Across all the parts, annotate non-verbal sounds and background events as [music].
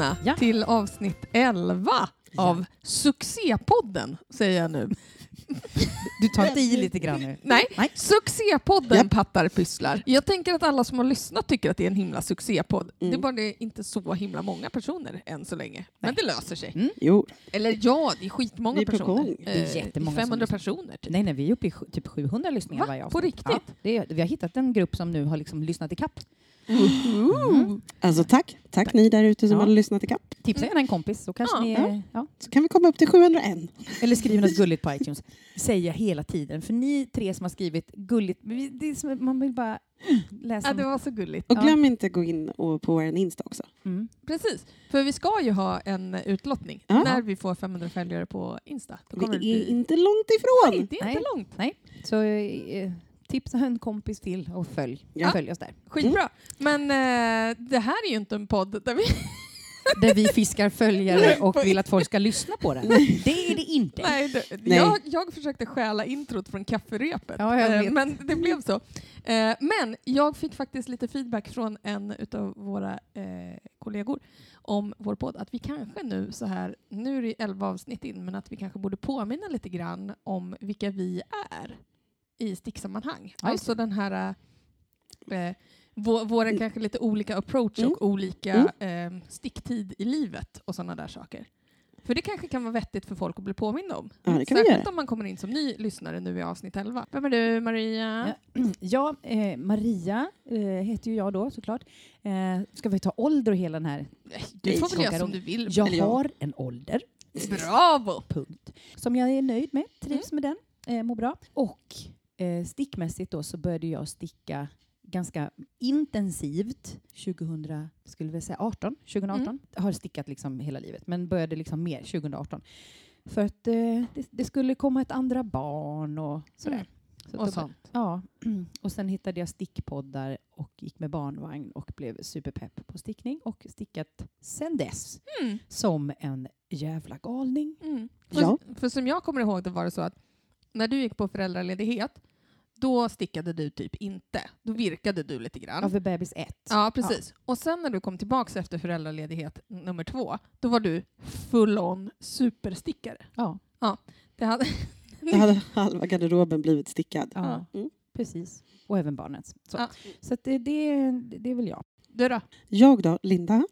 Välkomna Ja. till avsnitt 11 av Succépodden, säger jag nu. Du tar inte i lite grann nu? Nej, Nej. Succépodden Japp. Pattar pysslar. Jag tänker att alla som har lyssnat tycker att det är en himla succépodd. Det är Mm. bara det är inte så himla många personer än så länge. Men det löser sig. Jo, Eller ja, det är skitmånga Vi är på personer. Det är Eh, jättemånga som 500 lyssnar. personer typ. Nej, nej, vi är uppe i typ 700 lyssningar Va? varje På avsnitt. riktigt? Ja, det är, vi har hittat en grupp som nu har liksom lyssnat i kapp. alltså tack. Tack ni där ute som Ja. har lyssnat ikapp. Tipsa gärna en kompis så kanske Ja. ni... är- Ja. Så kan vi komma upp till 701. Eller skriv något gulligt på iTunes. Säger jag hela tiden. För ni tre som har skrivit gulligt, det som, man vill bara läsa. Ja, det var så gulligt. Och Ja. glöm inte att gå in och på vår Insta också. mm. Precis, för vi ska ju ha en utlottning Ja. när vi får 500 följare på Insta. Då det är bli... inte långt Nej, ifrån. det är Nej. inte långt. Nej, så eh, tipsa en kompis till och följ, Ja. följ oss där. Skitbra. Men eh, det här är ju inte en podd där vi... [laughs] Där vi fiskar följare och vill att folk ska lyssna på den. Det är det inte. Nej, det, Nej. Jag, jag försökte stjäla introt från kafferepet, Ja, eh, men det blev så. Eh, men jag fick faktiskt lite feedback från en av våra eh, kollegor om vår podd, att vi kanske nu så här, nu är det 11 avsnitt in, men att vi kanske borde påminna lite grann om vilka vi är i sticksammanhang. Ja, alltså den här eh, vå- våra Mm. kanske lite olika approach Mm. och olika eh, sticktid i livet och sådana där saker. För det kanske kan vara vettigt för folk att bli påminna om. Ja, det kan vi Särskilt om man kommer in som ny lyssnare nu i avsnitt 11. Vem är du, Maria? [clears throat] Ja, eh, Maria eh, heter ju jag då såklart. Eh, ska vi ta ålder och hela den här? Du får väl göra som du vill. Jag har en ålder, Bravo! punkt. Som jag är nöjd med, trivs med den, eh, mår bra. Och eh, stickmässigt då så började jag sticka ganska intensivt 2000, skulle vi säga 18, 2018. Mm. Har stickat liksom hela livet, men började liksom mer 2018. För att eh, det, det skulle komma ett andra barn och sådär. Mm. Så Och sånt. Ja, [clears throat] och sen hittade jag stickpoddar och gick med barnvagn och blev superpepp på stickning och stickat sen dess Mm. som en jävla galning. Mm. För, Ja. för som jag kommer ihåg det var det så att när du gick på föräldraledighet då stickade du typ inte. Då virkade du lite grann. Över bebis ett. Ja, precis. Och sen när du kom tillbaka efter föräldraledighet nummer två, då var du full on superstickare. Ja, Det hade... [laughs] Då hade halva garderoben blivit stickad. ja. Mm. precis. Och även barnets. Så, Ja. så att det, det, det är väl jag. Du då? Jag då, Linda.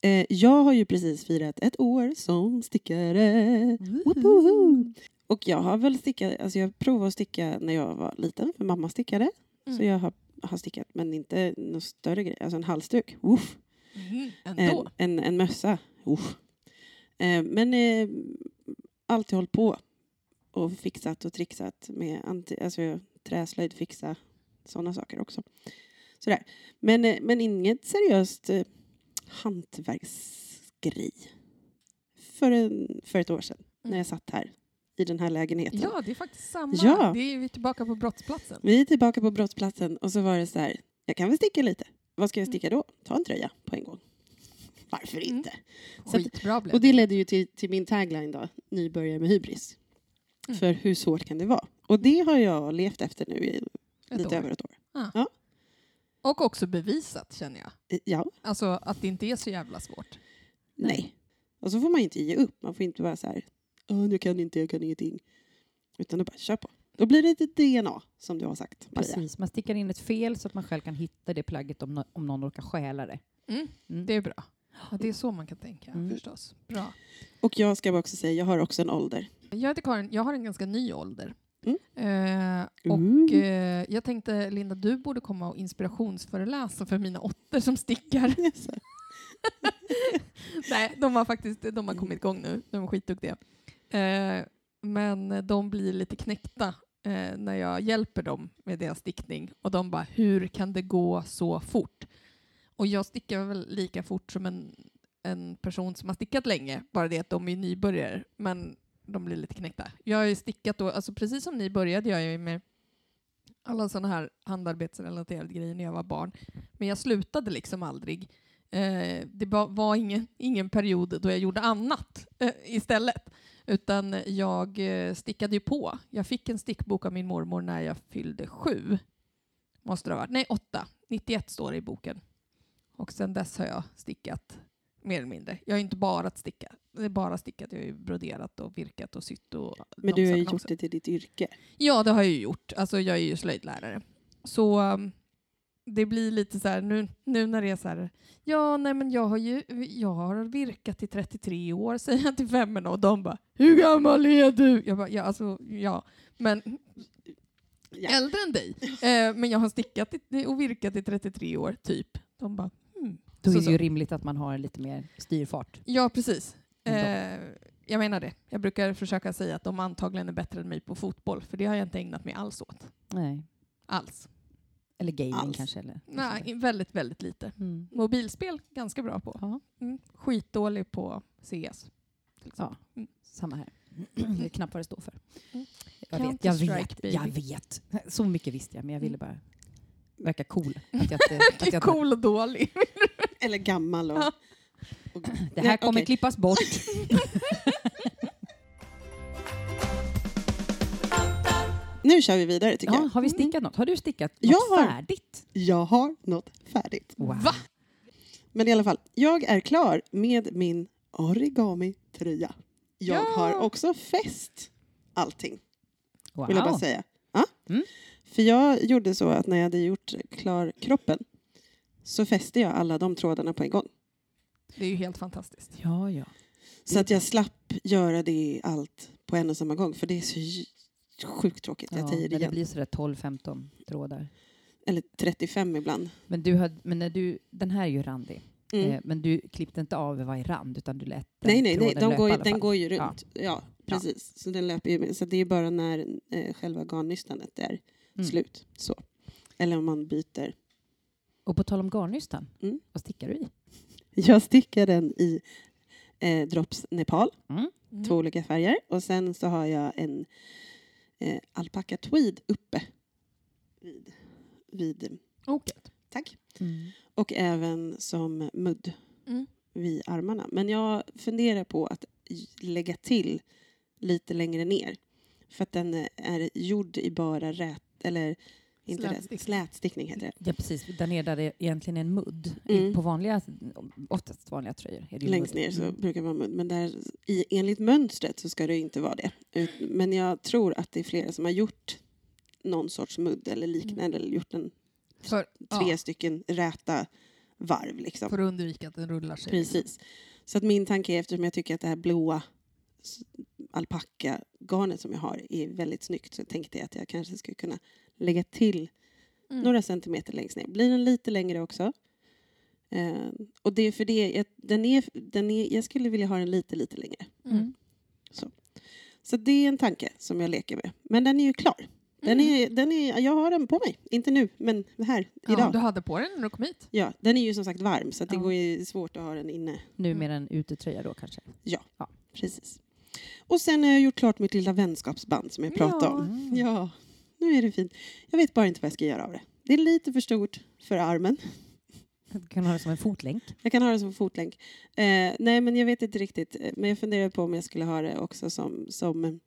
Eh, jag har ju precis firat ett år som stickare. Woho! Och jag har väl stickat, alltså jag provade att sticka när jag var liten, för mamma stickade. Så Mm. jag har, har stickat, men inte någon större grej. Alltså en halsduk. Uff. Mm. En, en, en mössa. Uff. Eh, men eh, alltid hållit på och fixat och trixat med anti, alltså, träslöjd, fixa sådana saker också. Sådär. Men, eh, men inget seriöst eh, hantverksgrej. För, en, för ett år sedan när jag satt här i den här lägenheten. Ja, det är faktiskt samma. Ja. Det är vi tillbaka på brottsplatsen. Vi är tillbaka på brottsplatsen och så var det så här, jag kan väl sticka lite. Vad ska jag sticka då? Ta en tröja på en gång. Varför Mm. inte? Att- Skitbra blev Och det ledde ju till, till min tagline då, nybörjare med hybris. Mm. För hur svårt kan det vara? Och det har jag levt efter nu i Ett lite år. över ett år. Och också bevisat, känner jag. Ja, Alltså att det inte är så jävla svårt. nej. Och så får man ju inte ge upp. Man får inte vara så här, "Åh, jag kan inte, jag kan ingenting. Utan då bara, kör på. Då blir det ett DNA, som du har sagt, Maria. Precis, man stickar in ett fel så att man själv kan hitta det plagget om, no om någon råkar stjäla det. Mm. Mm. Det är bra. Ja, det är så man kan tänka Mm. förstås. Bra. Och jag ska också säga, jag har också en ålder. Jag heter Karin, jag har en ganska ny ålder. Mm. Eh, och Mm. eh, jag tänkte, Linda, du borde komma och inspirationsföreläsa för mina åttor som stickar. [laughs] [laughs] Nej, de har faktiskt de har kommit igång nu. De är skitduktiga. Eh, men de blir lite knäckta eh, när jag hjälper dem med deras stickning. Och de bara, hur kan det gå så fort? Och jag stickar väl lika fort som en, en person som har stickat länge, bara det att de är nybörjare. Men de blir lite knäckta. Jag har ju stickat då, alltså precis som ni började jag ju med alla sådana här handarbetsrelaterade grejer när jag var barn. Men jag slutade liksom aldrig. Eh, det var, var ingen, ingen period då jag gjorde annat eh, istället. Utan jag eh, stickade ju på. Jag fick en stickbok av min mormor när jag fyllde sju. Måste det ha varit. Nej, åtta. 91 står det i boken. Och sen dess har jag stickat mer eller mindre. Jag har inte bara stickat. Det är bara stickat. Jag har ju broderat och virkat och sytt. Och Men du har ju gjort också. det till ditt yrke. Ja, det har jag ju gjort. Alltså, jag är ju slöjdlärare. Så um, det blir lite så här nu, nu när det är så här. Ja, nej, men jag har ju jag har virkat i 33 år, [laughs] säger jag till femmorna och de bara Hur gammal är du? Jag bara, ja, alltså, ja. Men Ja. äldre än dig. [laughs] Eh, men jag har stickat i, och virkat i 33 år, typ. De bara, hmm. Då Så, är det så. ju rimligt att man har lite mer styrfart. Ja, precis. Eh, jag menar det. Jag brukar försöka säga att de antagligen är bättre än mig på fotboll, för det har jag inte ägnat mig alls åt. Nej. Alls. Eller gaming Alls. kanske. Eller Nej, väldigt, väldigt lite. Mm. Mobilspel, ganska bra på. Ja, Mm. Skitdålig på CS. ja, samma här. [clears throat] Jag vet knappt vad det står för. Mm. Jag vet, jag vet, jag vet. Så mycket visste jag, men jag ville Mm. bara verka cool. [laughs] Att jag, att jag, cool och dålig. Eller gammal och... Och Det här Nej, kommer okej. klippas bort. [laughs] Nu kör vi vidare tycker Ja, jag. har vi stickat något? Har du stickat Jag något har. färdigt? Jag har något färdigt. Wow. Va? Men i alla fall, jag är klar med min origami-tröja. Jag Ja. har också fäst allting, Wow. vill jag bara säga. Ja. Mm. För jag gjorde så att när jag hade gjort klar kroppen så fäste jag alla de trådarna på en gång. Det är ju helt fantastiskt. Ja, ja. Så att jag slapp göra det allt på en och samma gång. För det är så sjukt tråkigt. Jag ja säger det när det igen. blir sådär 12-15 trådar. Eller 35 ibland. Men, du hade, men när du, den här är ju randig. Mm. Eh, men du klippte inte av varje rand utan du lät den Nej, nej, nej. De går, ju- den går ju Ja. runt. Ja, precis. Så den löper ju. Så det är bara när eh, själva garnnystanet är Mm. slut. Så. Eller om man byter. Och på tal om garnnystan, Mm. vad stickar du i? [laughs] Jag stickar den i eh, Drops Nepal. Mm. två olika färger. Och sen så har jag en eh, alpacka tweed uppe. Vid, vid, Okej. tack. Mm. Och även som mudd Mm. vid armarna. Men jag funderar på att lägga till lite längre ner. För att den är gjord i bara rät, eller inte Slätstickning. slätstickning heter det. Ja, precis. Där nere där det egentligen är en mudd. Mm. På vanliga, oftast vanliga tröjor. Är det ju Längst mudd. ner så Mm. brukar det vara mudd. Men där, i, enligt mönstret så ska det inte vara det. Men jag tror att det är flera som har gjort någon sorts mudd eller liknande. Eller gjort en För, tre ja, stycken räta varv. Liksom. för att undvika att den rullar sig. Precis. Så att min tanke är, eftersom jag tycker att det här blåa alpacka-garnet som jag har är väldigt snyggt så tänkte jag att jag kanske skulle kunna lägga till Mm. några centimeter längst ner. Blir den lite längre också. Eh, och det är för det, jag, den är, den är, jag skulle vilja ha den lite, lite längre. Mm. Så det är en tanke som jag leker med. Men den är ju klar. Den Mm. är, den är, jag har den på mig. Inte nu, men här, Ja, idag. du hade på den när du kom hit. Ja, den är ju som sagt varm så att det Ja. går ju svårt att ha den inne. Numera en utetröja då kanske. Precis. Och sen har jag gjort klart mitt lilla vänskapsband som jag pratade Ja. om. Mm. Ja, nu är det fint. Jag vet bara inte vad jag ska göra av det. Det är lite för stort för armen. Du kan ha det som en fotlänk. Jag kan ha det som fotlänk. Eh, nej, men jag vet inte riktigt. Eh, Men jag funderar på om jag skulle ha det också som, som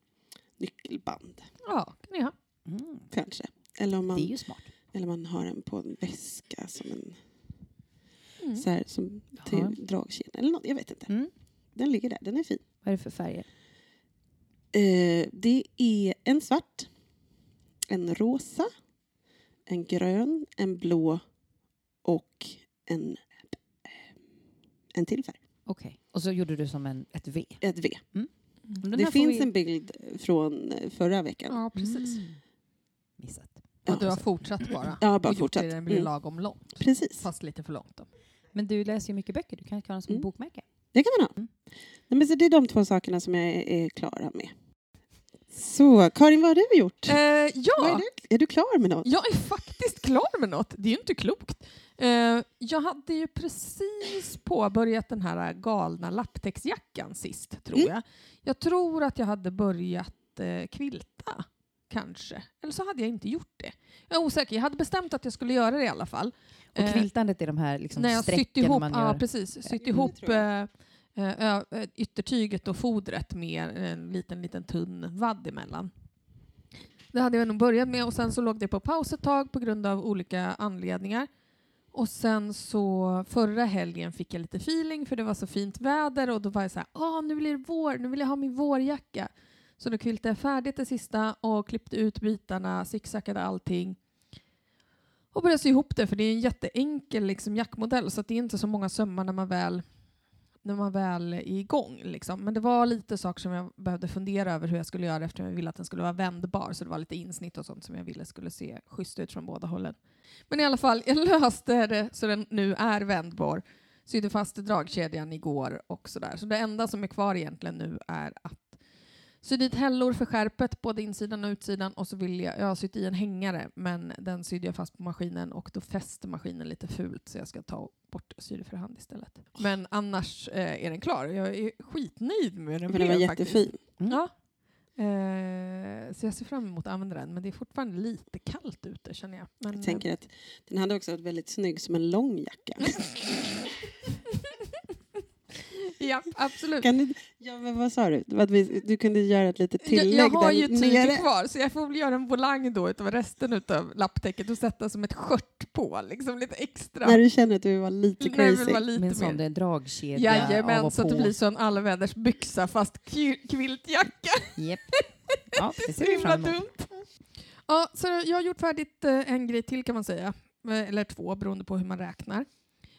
nyckelband. Ja, kan ni ha. Mm. Kanske. Eller om Det är man, ju smart. eller man har den på en väska som en Mm. så här, som till Jaha. dragkedja. Eller något, jag vet inte. Mm. Den ligger där. Den är fin. Vad är det för färger? Eh, det är en svart, en rosa, en grön, en blå och en, en till färg. Okej. Och så gjorde du som en, ett V. Ett V. Den det här får finns vi- en bild från eh, förra veckan. Ja, precis. Mm. Missat. Och du har så- fortsatt bara. Ja, bara och fortsatt. det den blir Mm. lagom långt. Precis, Fast lite för långt. Då. Men du läser ju mycket böcker. Du kan ha den som Mm. bokmärke. det kan man ha. Mm. Nej, men så det är de två sakerna som jag är, är klara med. Så, Karin, vad har du gjort? Eh, Vad är, ja, du, är du klar med något? jag är faktiskt klar med något. Det är ju inte klokt. Eh, jag hade ju precis påbörjat den här galna lapptäcksjackan sist, tror Mm. jag. Jag tror att jag hade börjat eh, kvilta, kanske. Eller så hade jag inte gjort det. Jag är osäker. Jag hade bestämt att jag skulle göra det i alla fall. Och Eh, kviltandet är de här liksom när jag sytt strecken ihop, man ja, gör. precis, sytt Mm, ihop jag. Eh, eh, yttertyget och fodret med en liten, liten tunn vadd emellan. Det hade jag nog börjat med och sen så låg det på paus ett tag på grund av olika anledningar. Och sen så förra helgen fick jag lite feeling för det var så fint väder och då var jag så här, ah, nu blir det vår, nu vill jag ha min vårjacka. Så då kviltade jag färdigt det sista och klippte ut bitarna, zigzaggade allting och började sy ihop det för det är en jätteenkel liksom, jackmodell så att det är inte så många sömmar när man väl när man väl är igång. Liksom. Men det var lite saker som jag behövde fundera över hur jag skulle göra eftersom jag ville att den skulle vara vändbar. Så det var lite insnitt och sånt som jag ville skulle se schysst ut från båda hållen. Men i alla fall, jag [laughs] löste det så den nu är vändbar. Sydde fast dragkedjan igår och sådär. Så det enda som är kvar egentligen nu är att sy dit hällor för skärpet, både insidan och utsidan. Och så vill jag, jag har sytt i en hängare, men den sydde jag fast på maskinen och då fäster maskinen lite fult så jag ska ta bort sy det för hand istället. Men annars eh, är den klar. Jag är skitnöjd med den. Men den var jättefin. Mm. Ja. Eh, så jag ser fram emot att använda den, men det är fortfarande lite kallt ute känner jag. Men, Jag tänker att den hade också varit väldigt snygg som en lång jacka. [laughs] ja, absolut. Kan du, ja, men vad sa du? Att vi, du kunde göra ett litet Jag, tillägg jag har där ju nere. kvar, så jag får väl göra en volang då utav resten utav lapptäcket och sätta som ett skört på, liksom lite extra. När du känner att du var lite När det väl crazy. var lite Med en sån mer. där dragkedja Jajamän, så att det blir så en allväders byxa fast quiltjacka. Japp. [laughs] Ja, det ser Så vi himla fram emot. dumt. Ja, så jag har gjort färdigt eh, en grej till kan man säga. Eh, Eller två beroende på hur man räknar.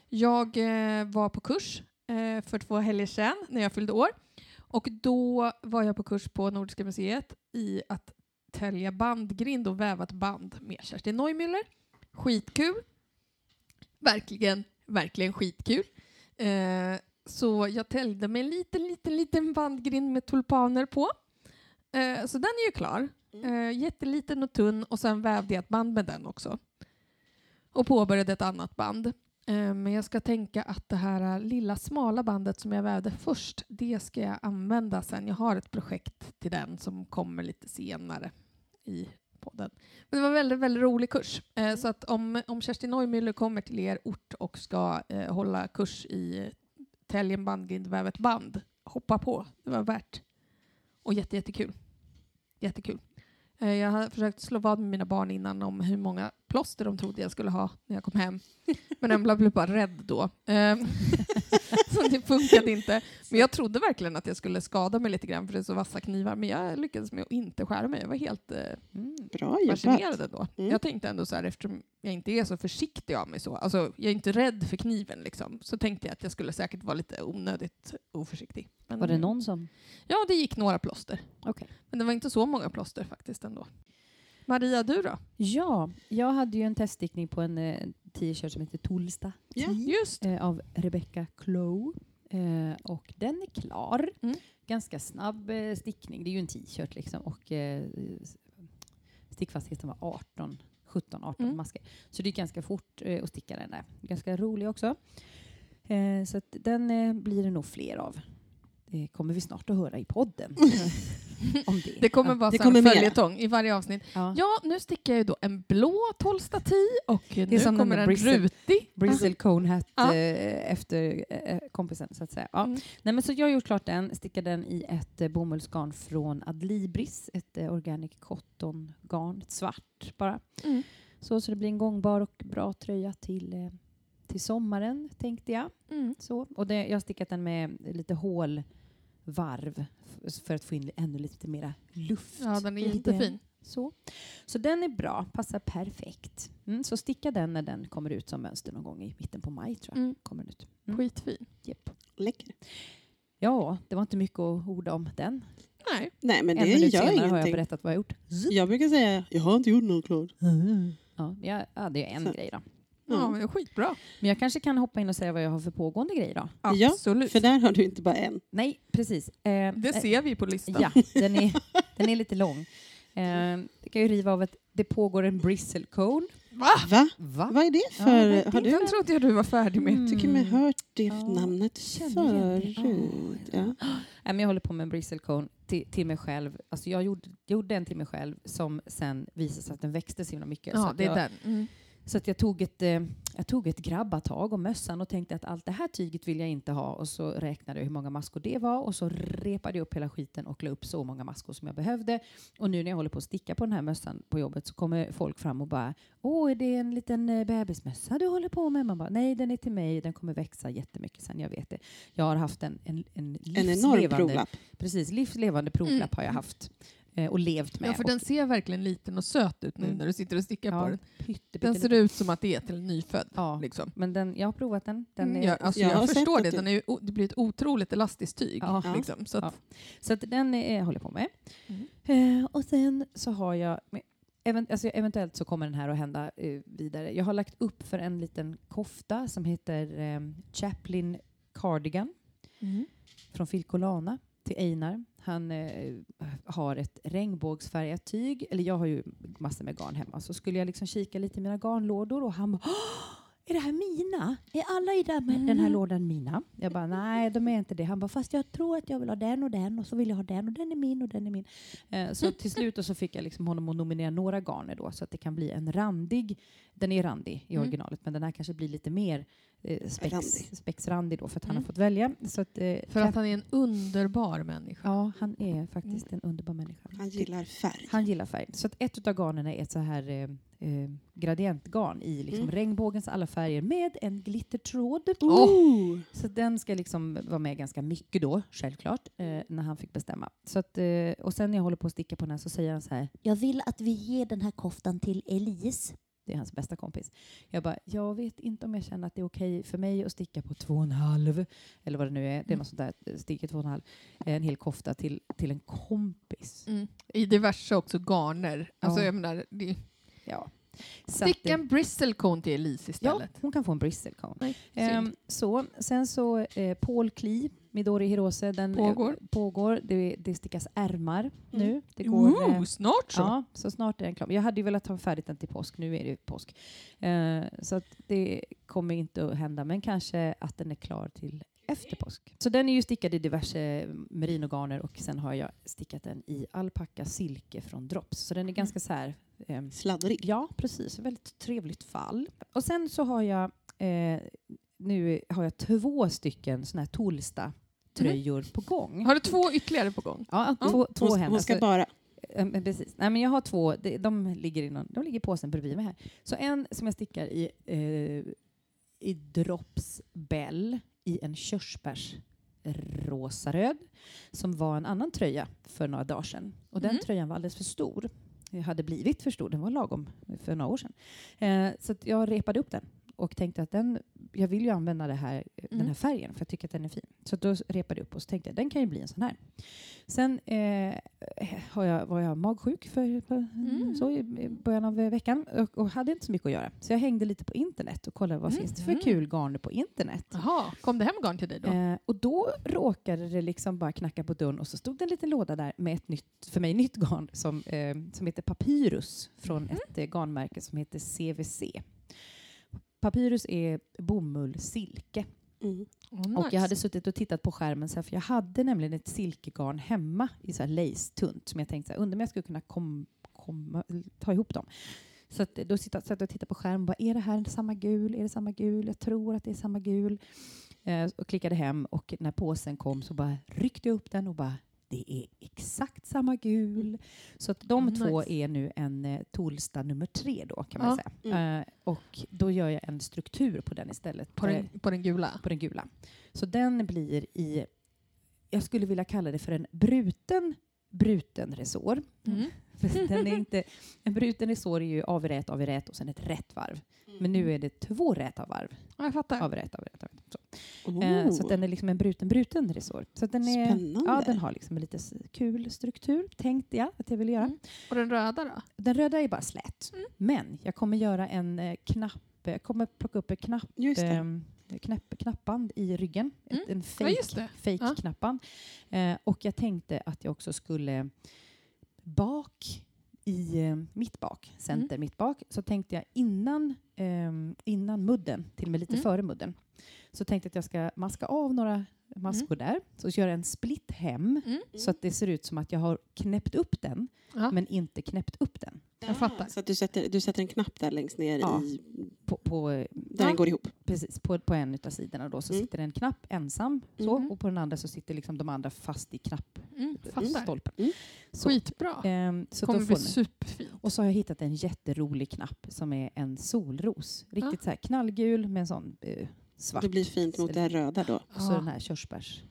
Jag eh, var på kurs eh, för två helger sedan när jag fyllde år. Och då var jag på kurs på Nordiska museet i att tälja bandgrind och väva ett band med Kerstin Neumüller. Skitkul. Verkligen, verkligen skitkul. Eh, så jag täljde med en liten, liten, liten bandgrind med tulpaner på. Eh, så den är ju klar. Eh, jätteliten och tunn och sen vävde jag ett band med den också. Och påbörjade ett annat band. Eh, men jag ska tänka att det här eh, lilla smala bandet som jag vävde först, det ska jag använda sen. Jag har ett projekt till den som kommer lite senare i podden. Men det var en väldigt, väldigt rolig kurs. Eh, så att om, om Kerstin Neumüller kommer till er ort och ska eh, hålla kurs i Täljen bandgrind, väv ett band, hoppa på. Det var värt. Och jätte, jättekul. Jättekul. Eh, Jag har försökt slå vad med mina barn innan om hur många plåster de trodde jag skulle ha när jag kom hem. Men Embla blev bara rädd då. [laughs] [laughs] [laughs] Det funkade inte. Men jag trodde verkligen att jag skulle skada mig lite grann för det är så vassa knivar. Men jag lyckades med att inte skära mig. Jag var helt eh, Mm. Bra fascinerad ändå. Mm. Jag tänkte ändå så här, eftersom jag inte är så försiktig av mig så, alltså jag är inte rädd för kniven liksom, så tänkte jag att jag skulle säkert vara lite onödigt oförsiktig. Men, Var det någon som... Ja, det gick några plåster. Okej. Men det var inte så många plåster faktiskt ändå. Maria, du då? Ja, jag hade ju en teststickning på en eh, t-shirt som heter Tolsta Ja. Just eh, av Rebecca Clow. Eh, och den är klar. Mm. Ganska snabb eh, stickning. Det är ju en t-shirt liksom. Och eh, stickfastheten var 18, 17, 18 Mm. masker. Så det är ganska fort eh, att sticka den där. Ganska rolig också. Eh, så att den eh, blir det nog fler av. Det kommer vi snart att höra i podden. [laughs] [laughs] om det. Det kommer vara det kommer mera. följetong i varje avsnitt. Ja. Ja, nu stickar jag ju då en blå tolstativ och nu som den kommer en Bristol- rutig. Bristol Cone Hat Ja. eh, efter eh, kompisen så att säga. Ja. Mm. Nej, men så jag har gjort klart den, stickade den i ett eh, bomullsgarn från Adlibris, ett organic cotton-garn, ett svart bara. Mm. Så, så det blir en gångbar och bra tröja till, till sommaren, tänkte jag. Mm. Så. Och det, jag har stickat den med lite hålvarv f- för att få in ännu lite mera luft. Ja, den är jättefin. Så. så den är bra, passar perfekt. Mm, så sticka den när den kommer ut som mönster någon gång i mitten på maj tror jag. Mm. Kommer den ut. Mm. Skitfin. Japp. Läcker. Ja, det var inte mycket att orda om den. Nej. Nej, men en det gör senare har jag ingenting. berättat vad jag gjort. Jag brukar säga, jag har inte gjort något klart. Ja, jag, ja, det är en Så. grej då. Ja, Ja. men det är skitbra. Men jag kanske kan hoppa in och säga vad jag har för pågående grejer då. Ja, Absolut. För där har du inte bara en. Nej, precis. Eh, Det eh, ser vi på listan. Ja, den är, den är lite lång. Eh, jag kan ju riva av att det pågår en bristle cone. Va? Va? Va? Vad är det Ja, för... är har det? du Den trodde jag du var färdig med. Mm. tycker mig hört det Ja, namnet förut. Ja. Men jag håller på med en bristle cone till, till mig själv. Alltså jag gjorde, gjorde en till mig själv som sen visade sig att den växte så himla mycket. så Ja, att det är jag den. Mm. Så att jag tog ett, eh, jag tog ett grabbatag om mössan och tänkte att allt det här tyget vill jag inte ha och så räknade jag hur många maskor det var och så repade jag upp hela skiten och la upp så många maskor som jag behövde. Och nu när jag håller på att sticka på den här mössan på jobbet så kommer folk fram och bara Åh, är det en liten eh, bebismössa du håller på med? Man bara, nej, den är till mig, den kommer växa jättemycket sen, jag vet det. Jag har haft en, en, en, En enorm livslevande, provlapp. precis, livslevande provlapp har jag haft eh, och levt med. Ja, för den ser verkligen liten och söt ut nu Mm. när du sitter och stickar på ja, den. pytte, Den ser ut som att det är till en nyfödd. Ja, Liksom. men den, jag har provat den. den Mm, är, ja, alltså jag jag förstår det, den är ju, det blir ett otroligt elastiskt tyg. Ja. Liksom. Så att. Så att den är, jag håller på med. Mm. Eh, och sen så har jag, men even, alltså eventuellt så kommer den här att hända eh, vidare. Jag har lagt upp för en liten kofta som heter eh, Chaplin Cardigan Mm. från Filcolana till Einar. Han eh, har ett regnbågsfärgat tyg, eller jag har ju massor med garn hemma, så skulle jag liksom kika lite i mina garnlådor och han bara "Åh, är det här mina? Är alla i den, den här Mm. lådan mina? Jag bara, nej de är inte det. Han bara, fast jag tror att jag vill ha den och den och så vill jag ha den och den är min och den är min. Eh, så till slut så fick jag liksom honom att nominera några garner då så att det kan bli en randig, den är randig i Mm. originalet men den här kanske blir lite mer eh, spex, spexrandig då för att han Mm. har fått välja. Så att, eh, För att han är en underbar människa. Ja, han är faktiskt en underbar människa. Han gillar färg. Han gillar färg. Så att ett av garnen är ett så här eh, eh, gradientgarn i liksom Mm. regnbågens alla färger med en glittertråd. Oh. Så den ska liksom vara med ganska mycket då, självklart, eh, när han fick bestämma. Så att, eh, och sen när jag håller på att sticka på den här så säger han så här, jag vill att vi ger den här koftan till Elise. Det är hans bästa kompis. Jag bara, jag vet inte om jag känner att det är okej för mig att sticka på två och en halv, eller vad det nu är, det är Mm. något sånt där, eh, sticka två och en halv, en hel kofta till, till en kompis. Mm. I diverse också garner. Alltså, Ja. jag menar, det, Ja. Så att, stick eh, en bristlecone till Elise Ja, istället. hon kan få en bristlecone. Nej, Ehm, så, sen så eh, Paul Klee, Midori Hirose, den Pågår. Eh, pågår. Det, det stickas ärmar Mm. nu. Det går, eh, Ooh, snart så. ja, så snart är den klar. Jag hade ju velat ha färdigt den till påsk, nu är det ju påsk. Eh, så det kommer inte att hända, men kanske att den är klar till efter påsk. Så den är ju stickad i diverse merinogarner och sen har jag stickat den i alpacka silke från Drops. Så den är ganska så här ehm, Sladdrig. Ja, precis. Väldigt trevligt fall. Och sen så har jag eh, nu har jag två stycken såna här Tolsta-tröjor på gång. Har du två ytterligare på gång? Ja, Ja, två, två Hon, hem. hon ska Alltså, bara... eh, precis. Nej, men jag har två, de, de, ligger i någon, de ligger i påsen bredvid mig här. Så en som jag stickar i, eh, i Drops Bell i en körsbärs rosaröd som var en annan tröja för några dagar sedan. Och den Mm. tröjan var alldeles för stor. Jag hade blivit för stor, den var lagom för några år sedan. Eh, så att jag repade upp den och tänkte att den, jag vill ju använda det här, den Mm. här färgen för jag tycker att den är fin. Så då repade jag upp och så tänkte jag den kan ju bli en sån här. Sen eh, har jag, var jag magsjuk för, Mm. så i början av veckan och, och hade inte så mycket att göra. Så jag hängde lite på internet och kollade vad Mm. finns det för Mm. kul garn på internet. Jaha, kom det hem garn till dig då? Eh, och då råkade det liksom bara knacka på dörren och så stod det en liten låda där med ett nytt, för mig nytt garn som, eh, som heter Papyrus från Mhm. ett eh, garnmärke som heter CVC. Papyrus är bomull silke. Mm. Oh, Och nice. jag hade suttit och tittat på skärmen så här, för jag hade nämligen ett silkegarn hemma i så här lace-tunt som jag tänkte så här, undrar om jag skulle kunna kom, komma, ta ihop dem. Så att, då satt jag och tittade på skärmen och bara, är det här samma gul? Är det samma gul? Jag tror att det är samma gul. Eh, och klickade hem och när påsen kom så bara ryckte jag upp den och bara, det är exakt samma gul. Så att de Mm, två nice. är nu en eh, Tolsta nummer tre då kan man Ja. säga. Eh, och då gör jag en struktur på den istället. på, den, på den gula? på den gula. Så den blir i, jag skulle vilja kalla det för en bruten bruten resår. Mm. [laughs] Den är inte, en bruten resår är ju av i rät, av i rät och sen ett rätt varv. Men nu är det två räta varv. Ja, jag fattar. Av i rät, av i rät, av i rät. Så, Oh. eh, så att den är liksom en bruten bruten resår. Så den är, Spännande. ja, den har liksom en lite kul struktur, tänkte jag att jag ville göra. Mm. Och den röda då? Den röda är bara slät. Mm. Men jag kommer göra en eh, knapp, jag kommer plocka upp en knapp Just det. ehm, knapp, knappband i ryggen. Mm. Ett, en Ja, just fake, det. fake Ja. knappband. Eh, och jag tänkte att jag också skulle bak i eh, mitt bak, center mitt bak, så tänkte jag innan, ehm, innan mudden, till och med lite Mm. före mudden, så tänkte jag att jag ska maska av några maskor där. Så gör jag en split hem Mm. så att det ser ut som att jag har knäppt upp den, Ja. men inte knäppt upp den. Jag fattar. Så att du sätter, du sätter en knapp där längst ner Ja. i, På, på, där Ja. den går ihop. precis, på, på en av sidorna då, så Mm. sitter en knapp ensam så, Mhm. och på den andra så sitter liksom de andra fast i Mm, knappstolpen. Mm. Så, Skitbra. ehm, så kommer bli superfint. Och så har jag hittat en jätterolig knapp som är en solros. Riktigt så här knallgul med en sån eh, svart. Det blir fint mot det röda då. Och så Ja. den här körsbärs.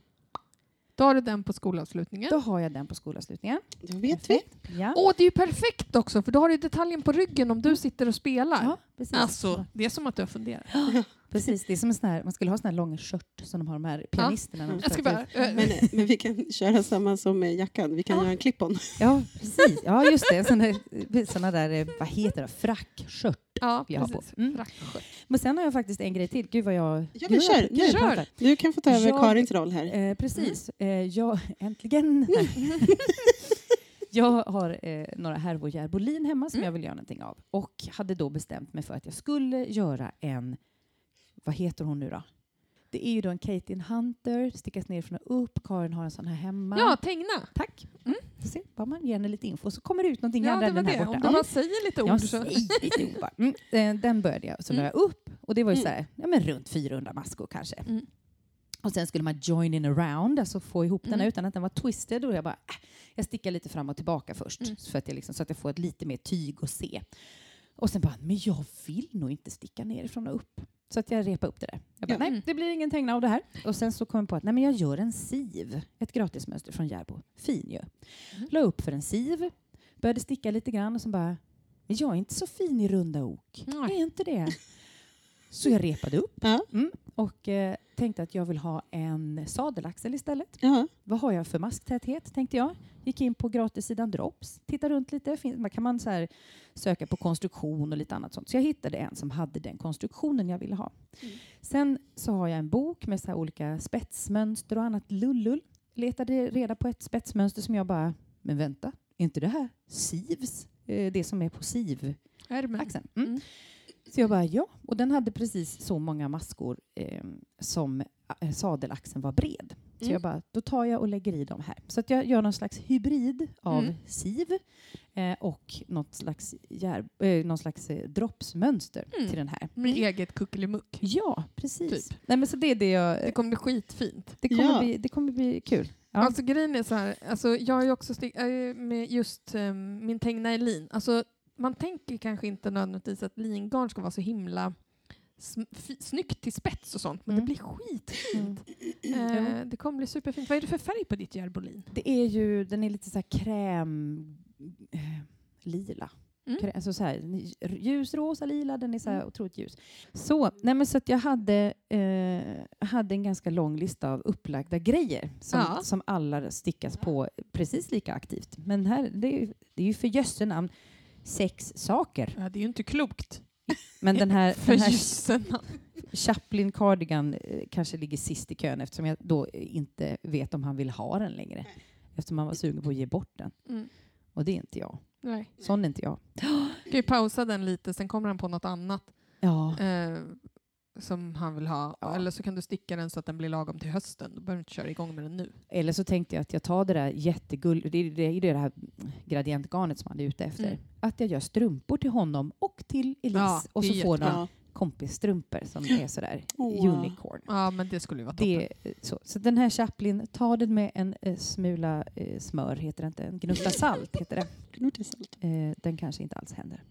Då har du den på skolavslutningen. Då har jag den på skolavslutningen. Då vet vi. Ja. Åh, det är ju perfekt också, för då har du detaljen på ryggen om du sitter och spelar. ja, precis. Alltså, det är som att du har funderat. [gasps] [laughs] precis. Det är som en sån här, man skulle ha såna här långa skört som de har de här pianisterna. de Jag ska spelar bara... äh, Men, eh, men vi kan köra samma som med jackan. Vi kan Ja. göra en clip-on. Ja, precis. Ja, just det. Såna, där- såna där, eh, vad heter det, frackskört. ja, jag har på. precis. Mm. Frackskört. Men sen har jag faktiskt en grej till. Gud vad jag... Ja, men kör, jag kör. Du kan få ta över Jag- Karins roll här. Eh, precis. Eh, jag, äntligen. [laughs] jag har eh, några härvor järbolin hemma som Mm. jag vill göra någonting av. Och hade då bestämt mig för att jag skulle göra en, vad heter hon nu då? Det är ju då en Katie Hunter, stickas ner från och upp. Karin har en sån här hemma. Ja, tegna. Tack. Mm. Ser, bara man ger henne lite info så kommer det ut någonting Ja, andra det än var den här det. borta. Om du bara säger lite Jag ord så... säger lite ord bara. Mm. eh, Den började jag, så la Mm. jag upp och det var ju Mm. så här, ja, men runt 400 maskor kanske. Mm. Och sen skulle man join in around, alltså få ihop den Mm. utan att den var twisted. Och jag bara, äh, jag stickar lite fram och tillbaka först Mm. för att jag liksom, så att jag får ett lite mer tyg att se. Och sen bara, men jag vill nog inte sticka nerifrån och upp. Så att jag repade upp det där. Jag bara, Ja. nej, Mm. det blir ingen tegna av det här. Och sen så kom jag på att nej, men jag gör en siv, ett gratismönster från Järbo. Fin ju. Mm. La upp för en siv, började sticka lite grann och så bara, jag är inte så fin i runda ok. Nej. Jag är inte det. Så jag repade upp mm, och eh, tänkte att jag vill ha en sadelaxel istället. Vad har jag för masktäthet, tänkte jag. Gick in på gratissidan Drops, tittade runt lite. Fin- Man kan man så här söka på konstruktion och lite annat sånt. Så jag hittade en som hade den konstruktionen jag ville ha. Mm. Sen så har jag en bok med så här olika spetsmönster och annat lullull. Letade reda på ett spetsmönster som jag bara, men vänta, är inte det här SIVs? Eh, Det som är på SIV Ärmen. axeln. Mm. Mm. Så jag bara, ja. Och den hade precis så många maskor eh, som eh, sadelaxeln var bred. Så Mm. jag bara, då tar jag och lägger i dem här. Så att jag gör någon slags hybrid av Mm. siv eh, och något slags, jär, eh, någon slags eh, droppsmönster Mm. till den här. Med eget kuckelimuck. Ja, precis. Typ. Nej, men så det är det jag... Det kommer bli skitfint. Det kommer, Ja. bli, det kommer bli kul. Ja. Alltså grejen är så här, alltså, jag har ju också stick, äh, med just um, min tegna i lin. Alltså, man tänker kanske inte nödvändigtvis att lingarn ska vara så himla snyggt till spets och sånt, men Mm. det blir skitfint. [clears throat] Mm. Eh, det kommer bli superfint. Vad är det för färg på ditt järbolin? Det är ju, den är lite så här kräm... Eh, lila. Mm. Krä- Alltså så här, ljusrosa, lila, den är så här Mm. otroligt ljus. Så, nej men så att jag hade, eh, hade en ganska lång lista av upplagda grejer som, Ja. som alla stickas på precis lika aktivt. Men här, det är, ju- det är ju för jösse namn sex saker. Ja, det är ju inte klokt. Men den här, [laughs] den här. Chaplin Cardigan eh, kanske ligger sist i kön eftersom jag då inte vet om han vill ha den längre. Eftersom han var sugen på att ge bort den. Mm. Och det är inte jag. Nej. Sån är inte jag. Du kan ju pausa den lite, sen kommer han på något annat Ja. eh, som han vill ha. Ja. Eller så kan du sticka den så att den blir lagom till hösten. Då behöver du inte köra igång med den nu. Eller så tänkte jag att jag tar det där jättegull... Det är det, är det här gradientgarnet som han är ute efter. Mm. Att jag gör strumpor till honom och till Elise. Ja, och så får de Ja. kompisstrumpor som är sådär Wow. unicorn. Ja, men det skulle ju vara toppen. Det, så. så den här Chaplin, ta den med en eh, smula eh, smör, heter det inte. En gnutta salt heter det. [laughs] Gnotisalt. Eh, den kanske inte alls händer.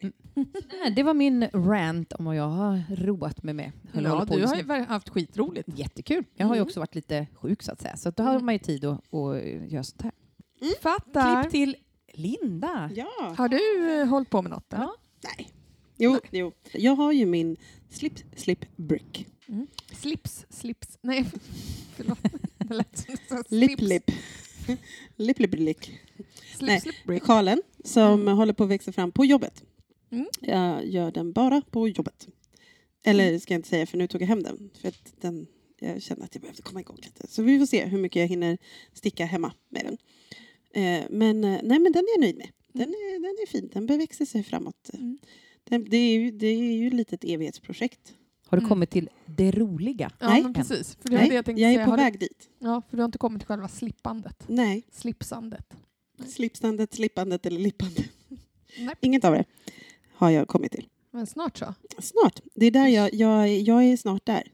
Mm. Det var min rant om vad jag har roat mig med. Eller Ja, du har ju haft skitroligt. Jättekul. Jag har ju Mm. också varit lite sjuk så att säga. Så då har Mm. man ju tid att, att göra sånt här. Fattar. Klipp till Linda. Ja. Har du eh, hållit på med något? eller? Ja. Nej. Jo, jo. Jag har ju min slip, slip brick. Slips, slips. Nej, [laughs] förlåt. Det lät som här Lip, slips. lip. lip, lip, lick. Slip, Nej. slip break. Sjalen som Mm. håller på att växa fram på jobbet. Mm. Jag gör den bara på jobbet. Eller ska jag inte säga, för nu tog jag hem den. För att den, jag kände att jag behövde komma igång lite. Så vi får se hur mycket jag hinner sticka hemma med den. Eh, men, eh, nej, men den är jag nöjd med. Den är, den är fin, den beväxer sig framåt. Mm. Den, det, är ju, det är ju ett litet evighetsprojekt. Har du Mm. kommit till det roliga? Ja, Nej. men precis. För det Nej, det jag jag, är säga. på Har du- väg dit. Ja, för du har inte kommit till själva slippandet. Nej, Slipsandet. Nej. slipstandet, slippandet eller lippandet. Nej. Inget av det har jag kommit till. Men snart så. Snart. Det är där jag, jag, jag är snart där.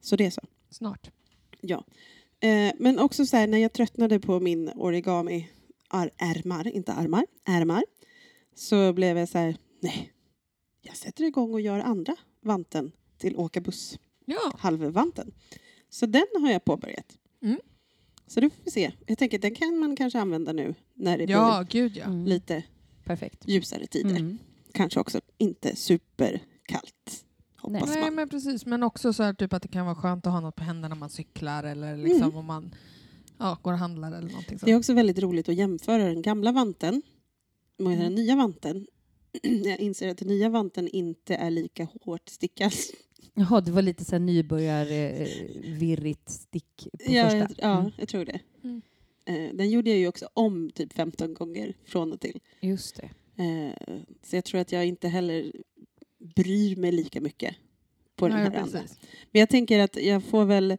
Så det är så. Snart. Ja. Eh, men också så här, när jag tröttnade på min origami ar- ärmar, inte armar, ärmar, så blev jag så här, nej, jag sätter igång och gör andra vanten till åka buss, Ja. halvvanten. Så den har jag påbörjat. Mm. Så det får vi se. Jag tänker den kan man kanske använda nu när det Ja, gud ja. Mm. blir lite Perfekt. ljusare tider. Mm. Kanske också inte superkallt, hoppas Nej, man. men precis. Men också så här, typ att det kan vara skönt att ha något på händerna när man cyklar eller liksom Mm. om man ja, går och handlar eller någonting sånt. Det är också väldigt roligt att jämföra den gamla vanten med den Mm. nya vanten. [clears throat] Jag inser att den nya vanten inte är lika hårt stickad. Jaha, det var lite så här nybörjar eh, stick på Ja, första. jag, ja Mm. jag tror det. Mm. Eh, Den gjorde jag ju också om typ 15 gånger från och till. Just det. Eh, Så jag tror att jag inte heller bryr mig lika mycket på den Nej, här andra. precis. Men jag tänker att jag får väl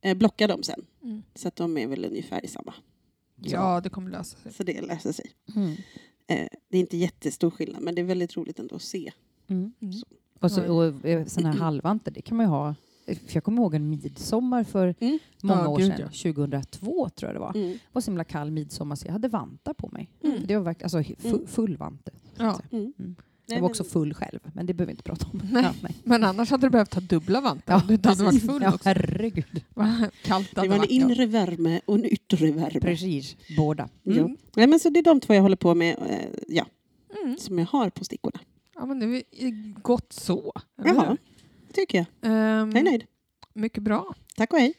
eh, blocka dem sen. Mm. Så att de är väl ungefär samma. Ja, det kommer lösa sig. Så det löser sig. Mm. Eh, Det är inte jättestor skillnad men det är väldigt roligt ändå att se. Mm. Mm. Och, så, och såna här halvvantar, det kan man ju ha. För jag kommer ihåg en midsommar för Mm. många Ja, år sedan. 2002 tror jag det var. Det Mm. var så himla kall midsommar så jag hade vantar på mig. Mm. Det var verkligen alltså, he- fu- Mm. full vante. Ja. Mm. Mm. Jag var också full själv, men det behöver vi inte prata om. Nej. Ja, nej. Men annars hade du behövt ha dubbla vantar. Ja, du hade varit full ja, också. herregud. Kallt det Det var en varit. inre värme och en yttre värme. Precis, båda. Mm. Ja. Nej, men så det är de två jag håller på med, eh, ja, Mm. som jag har på stickorna. Ja, men det är gott så. eller Jaha? Tycker jag. Ehm, Jag är nöjd. Mycket bra. Tack och hej.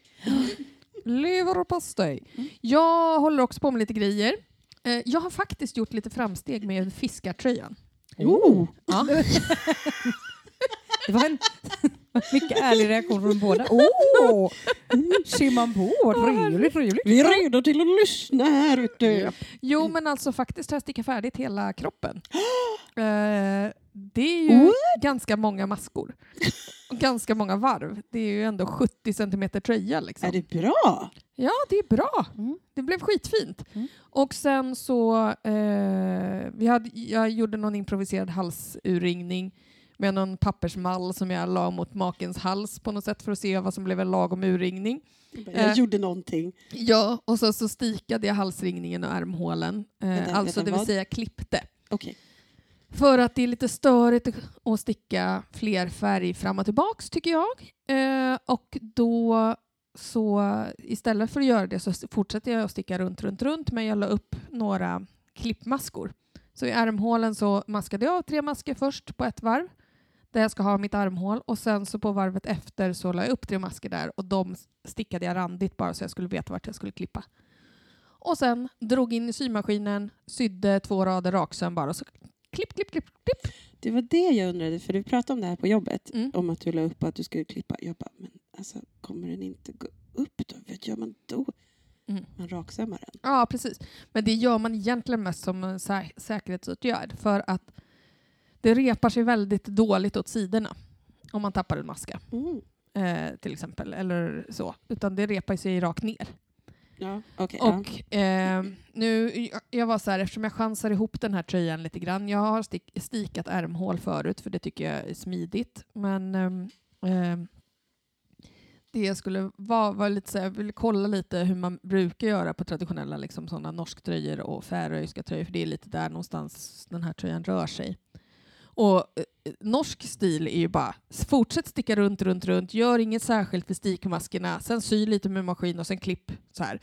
Leverpastej. Mm. Jag håller också på med lite grejer. Eh, Jag har faktiskt gjort lite framsteg med fiskartröjan. Oh. Ja. [laughs] Det var en mycket ärlig reaktion från båda. Åh! [laughs] Ser man på? Trevligt, trevligt. Vi är redo till att lyssna här ute. Jo, men alltså faktiskt har jag stickat färdigt hela kroppen. [gasps] Eh, det är ju What? ganska många maskor. Och ganska många varv. Det är ju ändå 70 centimeter tröja. Liksom. Är det bra? Ja, det är bra. Mm. Det blev skitfint. Mm. Och sen så, eh, vi hade, jag gjorde någon improviserad halsurringning med någon pappersmall som jag la mot makens hals på något sätt för att se vad som blev en lagom urringning. Jag Eh. gjorde någonting. Ja, och så, så stikade jag halsringningen och ärmhålen. Eh, Vänta, alltså vänta, det vill vad? säga klippte. Okej. För att det är lite störigt att sticka fler färg fram och tillbaks tycker jag. Eh, och då så istället för att göra det så fortsätter jag att sticka runt, runt, runt men jag la upp några klippmaskor. Så i ärmhålen så maskade jag tre masker först på ett varv där jag ska ha mitt armhål och sen så på varvet efter så la jag upp tre masker där och de stickade jag randigt bara så jag skulle veta vart jag skulle klippa. Och sen drog in i symaskinen, sydde två rader raksöm bara och så klipp, klipp, klipp, klipp. Det var det jag undrade, för du pratade om det här på jobbet. Mm. Om att du la upp att du skulle klippa. Jag bara, men alltså kommer den inte gå upp då? Vad gör man då? Mm. Man raksömmar den. Ja, precis. Men det gör man egentligen mest som sä säkerhetsåtgärd för att det repar sig väldigt dåligt åt sidorna om man tappar en maska Mm. eh, till exempel. Eller så. Utan det repar sig rakt ner. Ja, ja. Och eh, nu, jag- var så här, eftersom jag chansar ihop den här tröjan lite grann. Jag har stick, stikat ärmhål förut för det tycker jag är smidigt. Men ehm, det jag skulle vara var lite så här, jag ville kolla lite hur man brukar göra på traditionella liksom, sådana norsktröjor och färöiska tröjor. För det är lite där någonstans den här tröjan rör sig. Och eh, norsk stil är ju bara fortsätt sticka runt, runt, runt. Gör inget särskilt för stickmaskerna. Sen sy lite med maskin och sen klipp så här.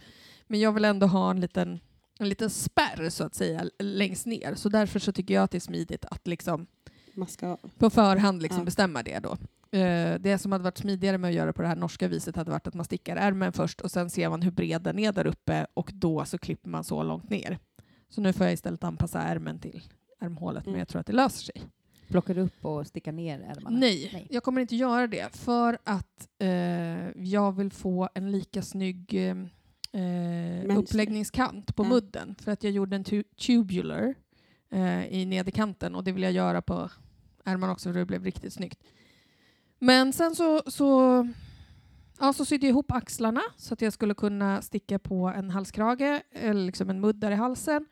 Men jag vill ändå ha en liten, en liten spärr så att säga längst ner. Så därför så tycker jag att det är smidigt att liksom Maska på förhand liksom Ja. bestämma det då. Eh, det som hade varit smidigare med att göra på det här norska viset hade varit att man stickar ärmen först och sen ser man hur bred den är där uppe och då så klipper man så långt ner. Så nu får jag istället anpassa ärmen till ärmhålet men Mm. jag tror att det löser sig. Plockar upp och stickar ner ärmarna? Nej, Nej. jag kommer inte göra det för att eh, jag vill få en lika snygg eh, uppläggningskant på Ja. mudden. För att jag gjorde en tu- tubular eh, i nederkanten och det vill jag göra på ärmarna också för det blev riktigt snyggt. Men sen så, så, ja, så sydde jag ihop axlarna så att jag skulle kunna sticka på en halskrage eller liksom en muddar i halsen.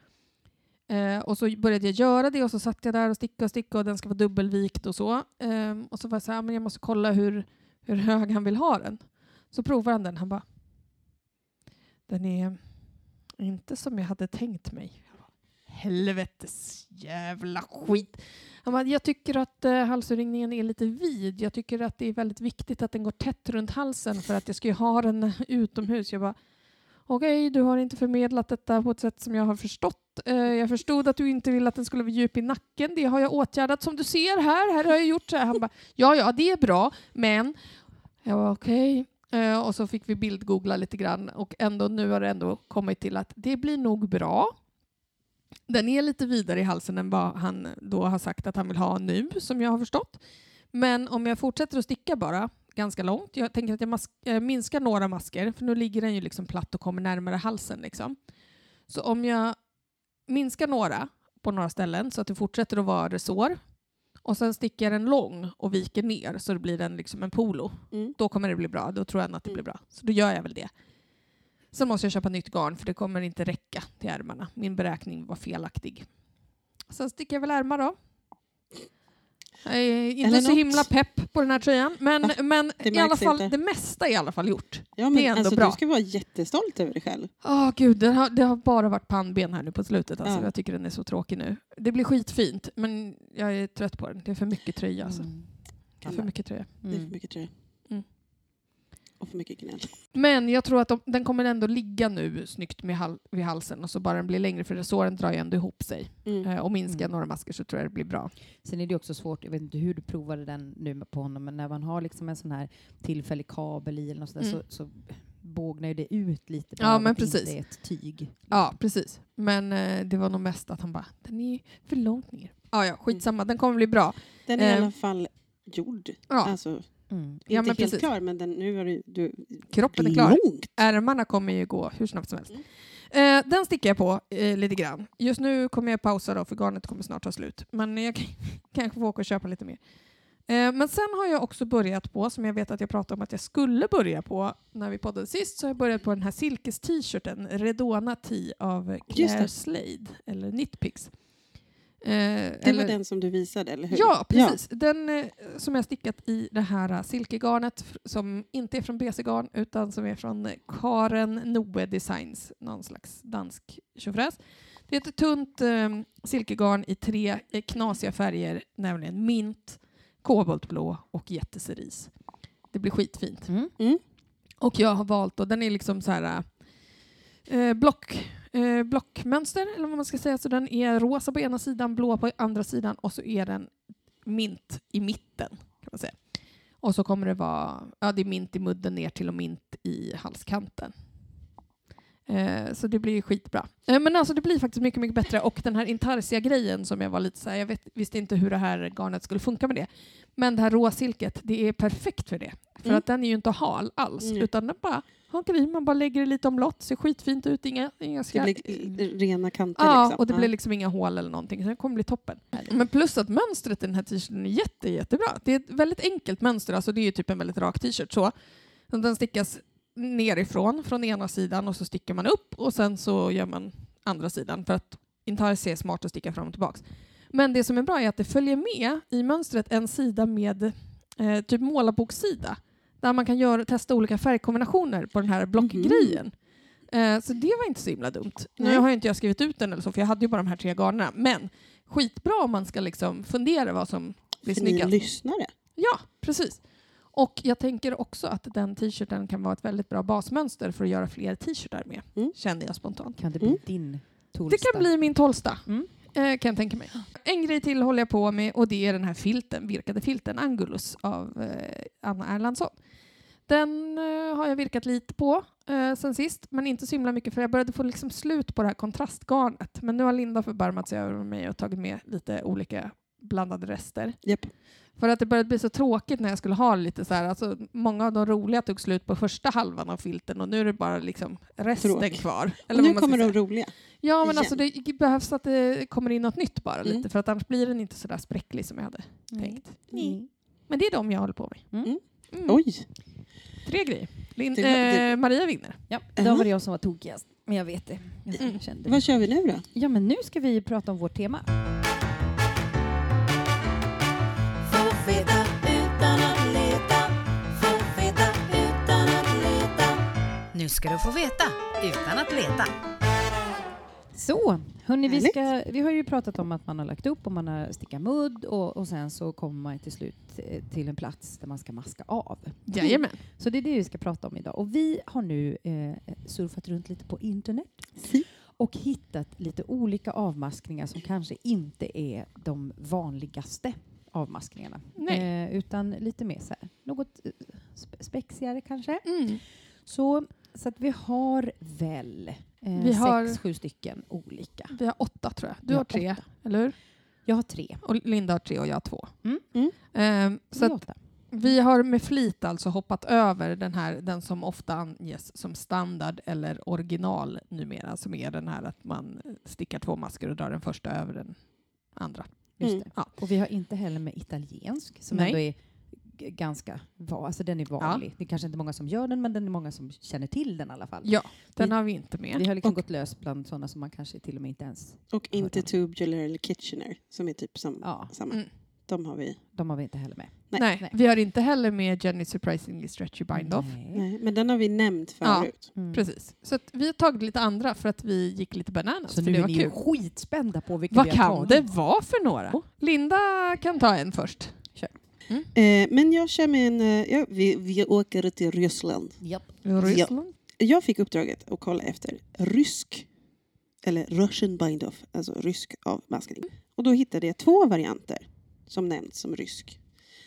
Eh, och så började jag göra det och så satt jag där och stickade och stickade och den ska vara dubbelvikt och så. Eh, och så var jag så här, men jag måste kolla hur, hur hög han vill ha den. Så provar han den. Han bara, den är inte som jag hade tänkt mig. Bara, Helvetes jävla skit. Han bara, jag tycker att eh, halsringningen är lite vid. Jag tycker att det är väldigt viktigt att den går tätt runt halsen för att jag ska ju ha den [laughs] utomhus. Jag bara, okej, du har inte förmedlat detta på ett sätt som jag har förstått. Eh, jag förstod att du inte ville att den skulle vara djup i nacken. Det har jag åtgärdat som du ser här. Här har jag gjort så här. Han bara, ja, ja, det är bra, men jag var okej. Eh, och så fick vi bildgoogla lite grann och ändå nu har det ändå kommit till att det blir nog bra. Den är lite vidare i halsen än vad han då har sagt att han vill ha nu, som jag har förstått. Men om jag fortsätter att sticka bara ganska långt, jag tänker att jag mas- eh, minskar några masker, för nu ligger den ju liksom platt och kommer närmare halsen. Liksom. Så om jag minskar några på några ställen så att det fortsätter att vara resår och sen sticker jag den lång och viker ner så det blir den liksom en polo. Mm. Då kommer det bli bra. Då tror jag att det Mm. blir bra. Så då gör jag väl det. Sen måste jag köpa nytt garn för det kommer inte räcka till ärmarna. Min beräkning var felaktig. Sen sticker jag väl ärmar då. Är inte Eller så något. himla pepp på den här tröjan. Men, Va? men Det i alla fall, inte. det mesta är i alla fall gjort. Ja, Det men är ändå alltså, bra. Du ska vara jättestolt över dig själv. Åh gud, det har, det har bara varit pannben här nu på slutet. Alltså. Ja. Jag tycker den är så tråkig nu. Det blir skitfint, men jag är trött på den. Det är för mycket tröja. Alltså. Mm. Det är för mycket tröja. Det är för Mm. mycket tröja. Och för mycket gnäll. Men jag tror att de, den kommer ändå ligga nu snyggt med hal, vid halsen och så bara den blir längre för resåren drar ju ändå ihop sig. Mm. Eh, och minskar Mm. några masker så tror jag det blir bra. Sen är det också svårt, jag vet inte hur du provade den nu på honom, men när man har liksom en sån här tillfällig kabel i eller något sånt där, Mm. så, så bågnar ju det ut lite. Ja, bara men det precis. inte är ett tyg. Ja, precis. Men eh, det var nog mest att han bara, den är för långt ner. Ja, ja, skitsamma. Den kommer bli bra. Den är i Eh. alla fall gjord. Ja, Alltså, Mm. inte Ja, men helt precis. klar, men den, nu har du, du kroppen är klar. långt. Ärmarna kommer ju gå hur snabbt som helst. Mm. Eh, den sticker jag på eh, lite grann. Just nu kommer jag pausa då, för garnet kommer snart ta slut. Men jag kan, [laughs] kanske får åka och köpa lite mer. Eh, men sen har jag också börjat på, som jag vet att jag pratade om att jag skulle börja på när vi poddade sist, så har jag börjat på den här silkes-t-shirten, Redona Tee av Claire. Slade, eller Knitpicks. Eh, Det eller- var den som du visade, eller hur? Ja, precis. Den eh, som jag stickat i det här eh, silkegarnet som inte är från BC Garn utan som är från eh, Karen Noe Designs, någon slags dansk tjofräs. Det är ett tunt eh, silkegarn i tre eh, knasiga färger, nämligen mint, koboltblå och jättecerise. Det blir skitfint. Mm. Mm. Och jag har valt, och den är liksom så här eh, block, eh, blockmönster, eller vad man ska säga. Så den är rosa på ena sidan, blå på andra sidan och så är den mint i mitten. kan man säga. Och så kommer det vara, ja det är mint i mudden ner till och mint i halskanten. Eh, så det blir skitbra. Eh, men alltså det blir faktiskt mycket, mycket bättre. Och den här intarsia-grejen som jag var lite så här, jag vet, visste inte hur det här garnet skulle funka med det. Men det här råsilket, det är perfekt för det. För Mm. att den är ju inte hal alls, Nej. utan den bara hankar i, man bara lägger det lite omlott, ser skitfint ut, inga, inga Det ska... blir rena kanter. Ja, liksom. och det Ja. blir liksom inga hål eller någonting, så det kommer bli toppen. Men plus att mönstret i den här t-shirten är jätte, jättebra. Det är ett väldigt enkelt mönster, alltså det är ju typ en väldigt rak t-shirt. Så Den stickas nerifrån, från ena sidan, och så stickar man upp och sen så gör man andra sidan för att intarsia är smart att sticka fram och tillbaks. Men det som är bra är att det följer med i mönstret en sida med eh, typ målarboksida där man kan göra, testa olika färgkombinationer på den här blockgrejen. Eh, så det var inte så himla dumt. Nu Nej. har ju inte jag skrivit ut den eller så, för jag hade ju bara de här tre garnerna. Men skitbra om man ska liksom fundera vad som blir För ni snyggast. lyssnare. Ja, precis. Och jag tänker också att den t-shirten kan vara ett väldigt bra basmönster för att göra fler t-shirtar med, Mm. känner jag spontant. Kan det bli Mm. din toolsta? Det kan bli min tolsta, Mm. eh, kan jag tänka mig. En grej till håller jag på med och det är den här filten, virkade filten Angulus av eh, Anna Erlandsson. Den eh, har jag virkat lite på eh, sen sist, men inte så himla mycket för jag började få liksom slut på det här kontrastgarnet. Men nu har Linda förbarmat sig över mig och tagit med lite olika blandade rester. Japp. För att det började bli så tråkigt när jag skulle ha lite så här, alltså många av de roliga tog slut på första halvan av filten och nu är det bara liksom resten Tråk. kvar. Och vad nu kommer de roliga. Ja, men igen. alltså det behövs att det kommer in något nytt bara Mm. lite för att annars blir den inte så där spräcklig som jag hade Nej. tänkt. Nej. Men det är de jag håller på med. Mm. Mm. Oj, Tre grejer. Lin- Det var- det- eh, Maria vinner. Ja, då var det jag som var tokigast. Men jag vet det. Jag Mm. kände vad det. kör vi nu då? Ja, men nu ska vi prata om vårt tema. Veta utan att leta. Få veta utan att leta. Nu ska du få veta utan att leta. Så, hörni, vi, ska, vi har ju pratat om att man har lagt upp och man har stickat mudd och, och sen så kommer man till slut eh, till en plats där man ska maska av. Jajamän. Så det är det vi ska prata om idag. Och vi har nu eh, surfat runt lite på internet Si. och hittat lite olika avmaskningar som kanske inte är de vanligaste avmaskningarna. Eh, utan lite mer så här, något eh, spe- spexigare kanske. Mm. Så, så att vi har väl eh, Vi har- sex, sju stycken olika. Vi har åtta tror jag. Du har har tre, åtta. eller hur? Jag har tre. Och Linda har tre och jag har två. Mm. Mm. Ehm, så att vi har med flit alltså hoppat över den här, den som ofta anges som standard eller original numera, som är den här att man stickar två masker och drar den första över den andra. Just Mm. det. Ja. Och vi har inte heller med italiensk som Nej. ändå är ganska va- alltså den är vanlig. Det är kanske inte många som gör den men den är många som känner till den i alla fall. Ja, den Vi- har vi inte med. Vi har liksom Och- gått lös bland sådana som man kanske till och med inte ens... Och inte. Tubular eller Kitchener som är typ som, Ja, samma. Mm. De har vi. de har vi inte heller med. Nej. Nej, Nej. vi har inte heller med Jenny Surprisingly Stretchy Bind Off. Nej. Men den har vi nämnt Ja. förut. Mm. Precis. Så att vi har tagit lite andra för att vi gick lite bananas. Så för nu det är var ni kul. ju skitspända på vilka Vad vi kan tagit. det vara för några? Linda kan ta en först. Eh, men jag kör med en... Eh, ja, vi, vi åker till Ryssland. Japp. Ryssland. Jag fick uppdraget att kolla efter rysk, eller Russian bind-off, alltså rysk avmaskning. Och då hittade jag två varianter som nämnts som rysk.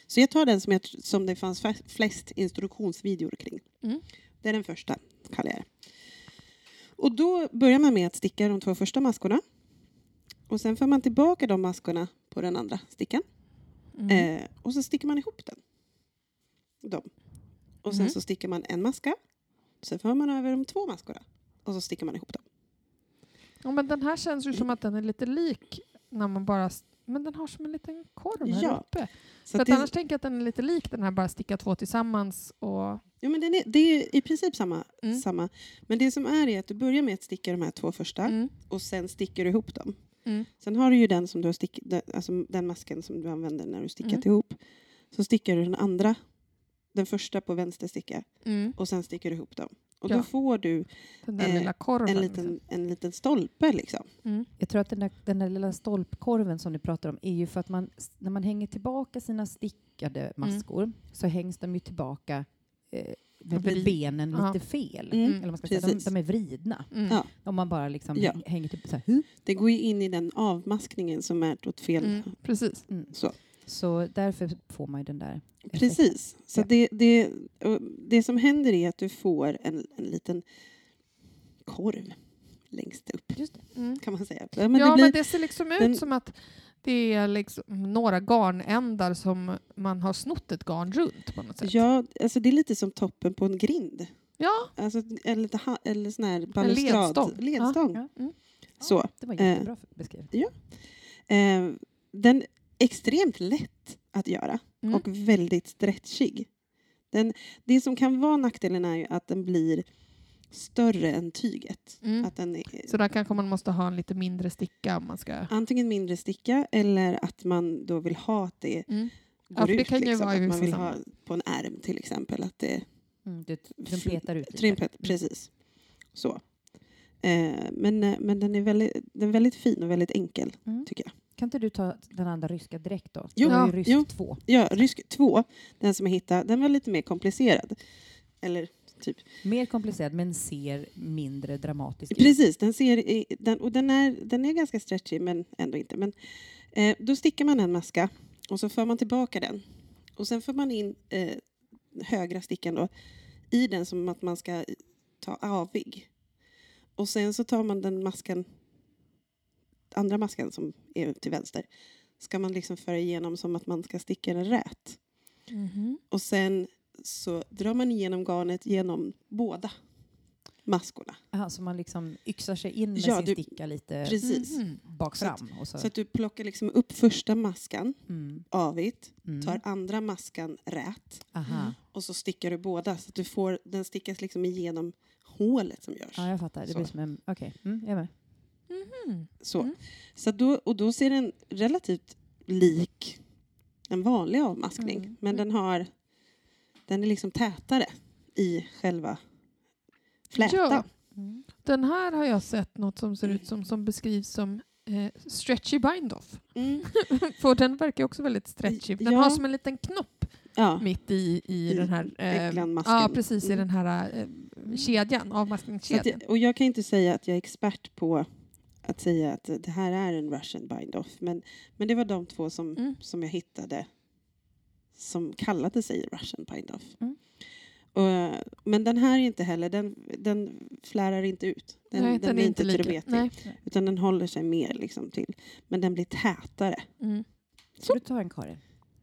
Så jag tar den som, jag, som det fanns fa- flest instruktionsvideor kring. Mm. Det är den första, kallar jag det. Och då börjar man med att sticka de två första maskorna. Och sen för man tillbaka de maskorna på den andra stickan. Mm. Eh, och så sticker man ihop den. Dem. Och sen Mhm. så sticker man en maska. Sen för man över de två maskorna. Och så sticker man ihop dem. Ja, men den här känns ju som att den är lite lik när man bara... Men den har som en liten korv här Ja. uppe. Så För att det, annars tänker jag att den är lite lik den här bara sticka två tillsammans och... ja, men den är, det är i princip samma, Mm. samma. Men det som är är att du börjar med att sticka de här två första. Mm. Och sen sticker du ihop dem. Mm. Sen har du ju den, som du har stick, alltså den masken som du använder när du stickat Mm. ihop. Så stickar du den andra, den första på vänster sticka. Mm. Och sen sticker du ihop dem. Och Ja. då får du Den där Eh, lilla korven. en liksom. liten, en liten stolpe liksom. Mm. Jag tror att den där, den där lilla stolpkorven som ni pratar om är ju för att man, när man hänger tillbaka sina stickade maskor så hängs de ju tillbaka eh, med Vrid- benen Ja. lite fel. Mm. Eller vad man ska säga. De, de är vridna. Mm. Ja. Om man bara liksom Ja. häng- hänger typ så här. "Hu?" Det går ju in i den avmaskningen som är åt fel Mm. Precis. Mm. Så. Så därför får man ju den där effekten. Precis. Så Ja. det, det, det som händer är att du får en, en liten korv längst upp, Just det. Mm. kan man säga. Ja, men ja, det blir, men det ser liksom ut den- som att det är liksom några garnändar som man har snott ett garn runt på något sätt. ja, alltså det är lite som toppen på en grind. Ja. Alltså, eller, lite ha- eller sån här balustrad. ledstång. ledstång. Ja. Mm. Så. Det var Eh, jättebra beskrivet. Eh, den är extremt lätt att göra Mm. och väldigt stretchig. Den, det som kan vara nackdelen är ju att den blir större än tyget. Mm. Att den är, Så där kanske man måste ha en lite mindre sticka om man ska... antingen mindre sticka eller att man då vill ha att det Mm. går Ja, för det ut. kan ju liksom. att man vill ha på en ärm till exempel. Att det Mm, du trumpetar ut. Trimpet, precis. Så. Eh, men, eh, men den är, väldigt, den är väldigt fin och väldigt enkel, Mm. tycker jag. Kan inte du ta den andra ryska direkt då? Jo, ja, rysk jo. två. Ja, rysk 2, den som jag hittade, den var lite mer komplicerad. Eller typ. Mer komplicerad men ser mindre dramatisk ut. Precis, den, ser, den, och den, är, den är ganska stretchig men ändå inte. Men, eh, då stickar man en maska och så för man tillbaka den. Och sen för man in eh, högra stickan då, i den som att man ska ta avig. Och sen så tar man den masken, andra masken som är till vänster, ska man liksom föra igenom som att man ska sticka den rät. Mhm. Och sen så drar man igenom garnet genom båda maskorna. Aha, så man liksom yxar sig in med Ja, sin du- sticka lite Precis. Mhm. bak Så att- fram. Så, Så att du plockar liksom upp första maskan mm, avigt, mm. tar andra maskan rät Aha. och så stickar du båda så att du får, den stickas liksom igenom hålet som görs. Ja, jag fattar. Det Så. blir som en... Okej, mm, jag är med. Mhm. Så. Mm. Så då, och då ser den relativt lik en vanlig avmaskning. Mm. Men den har den är liksom tätare i själva flätan. Ja. Mm. Den här har jag sett något som ser ut som, som beskrivs som eh, stretchy bind-off. Mm. [laughs] För den verkar också väldigt stretchy. Den Ja. har som en liten knopp Ja. mitt i, i I den här... Eh, ja, precis. I Mm. den här eh, kedjan, avmaskningskedjan. jag, och jag kan inte säga att jag är expert på att säga att det här är en Russian bind-off. Men, men det var de två som, Mm. som jag hittade som kallade sig Russian bind-off. Mm. Och, men den här är inte heller, den, den flärar inte ut. Den, Nej, den, blir inte lika. trubetig. Utan den håller sig mer liksom till. Men den blir tätare. Mm. Så du tar en Karin.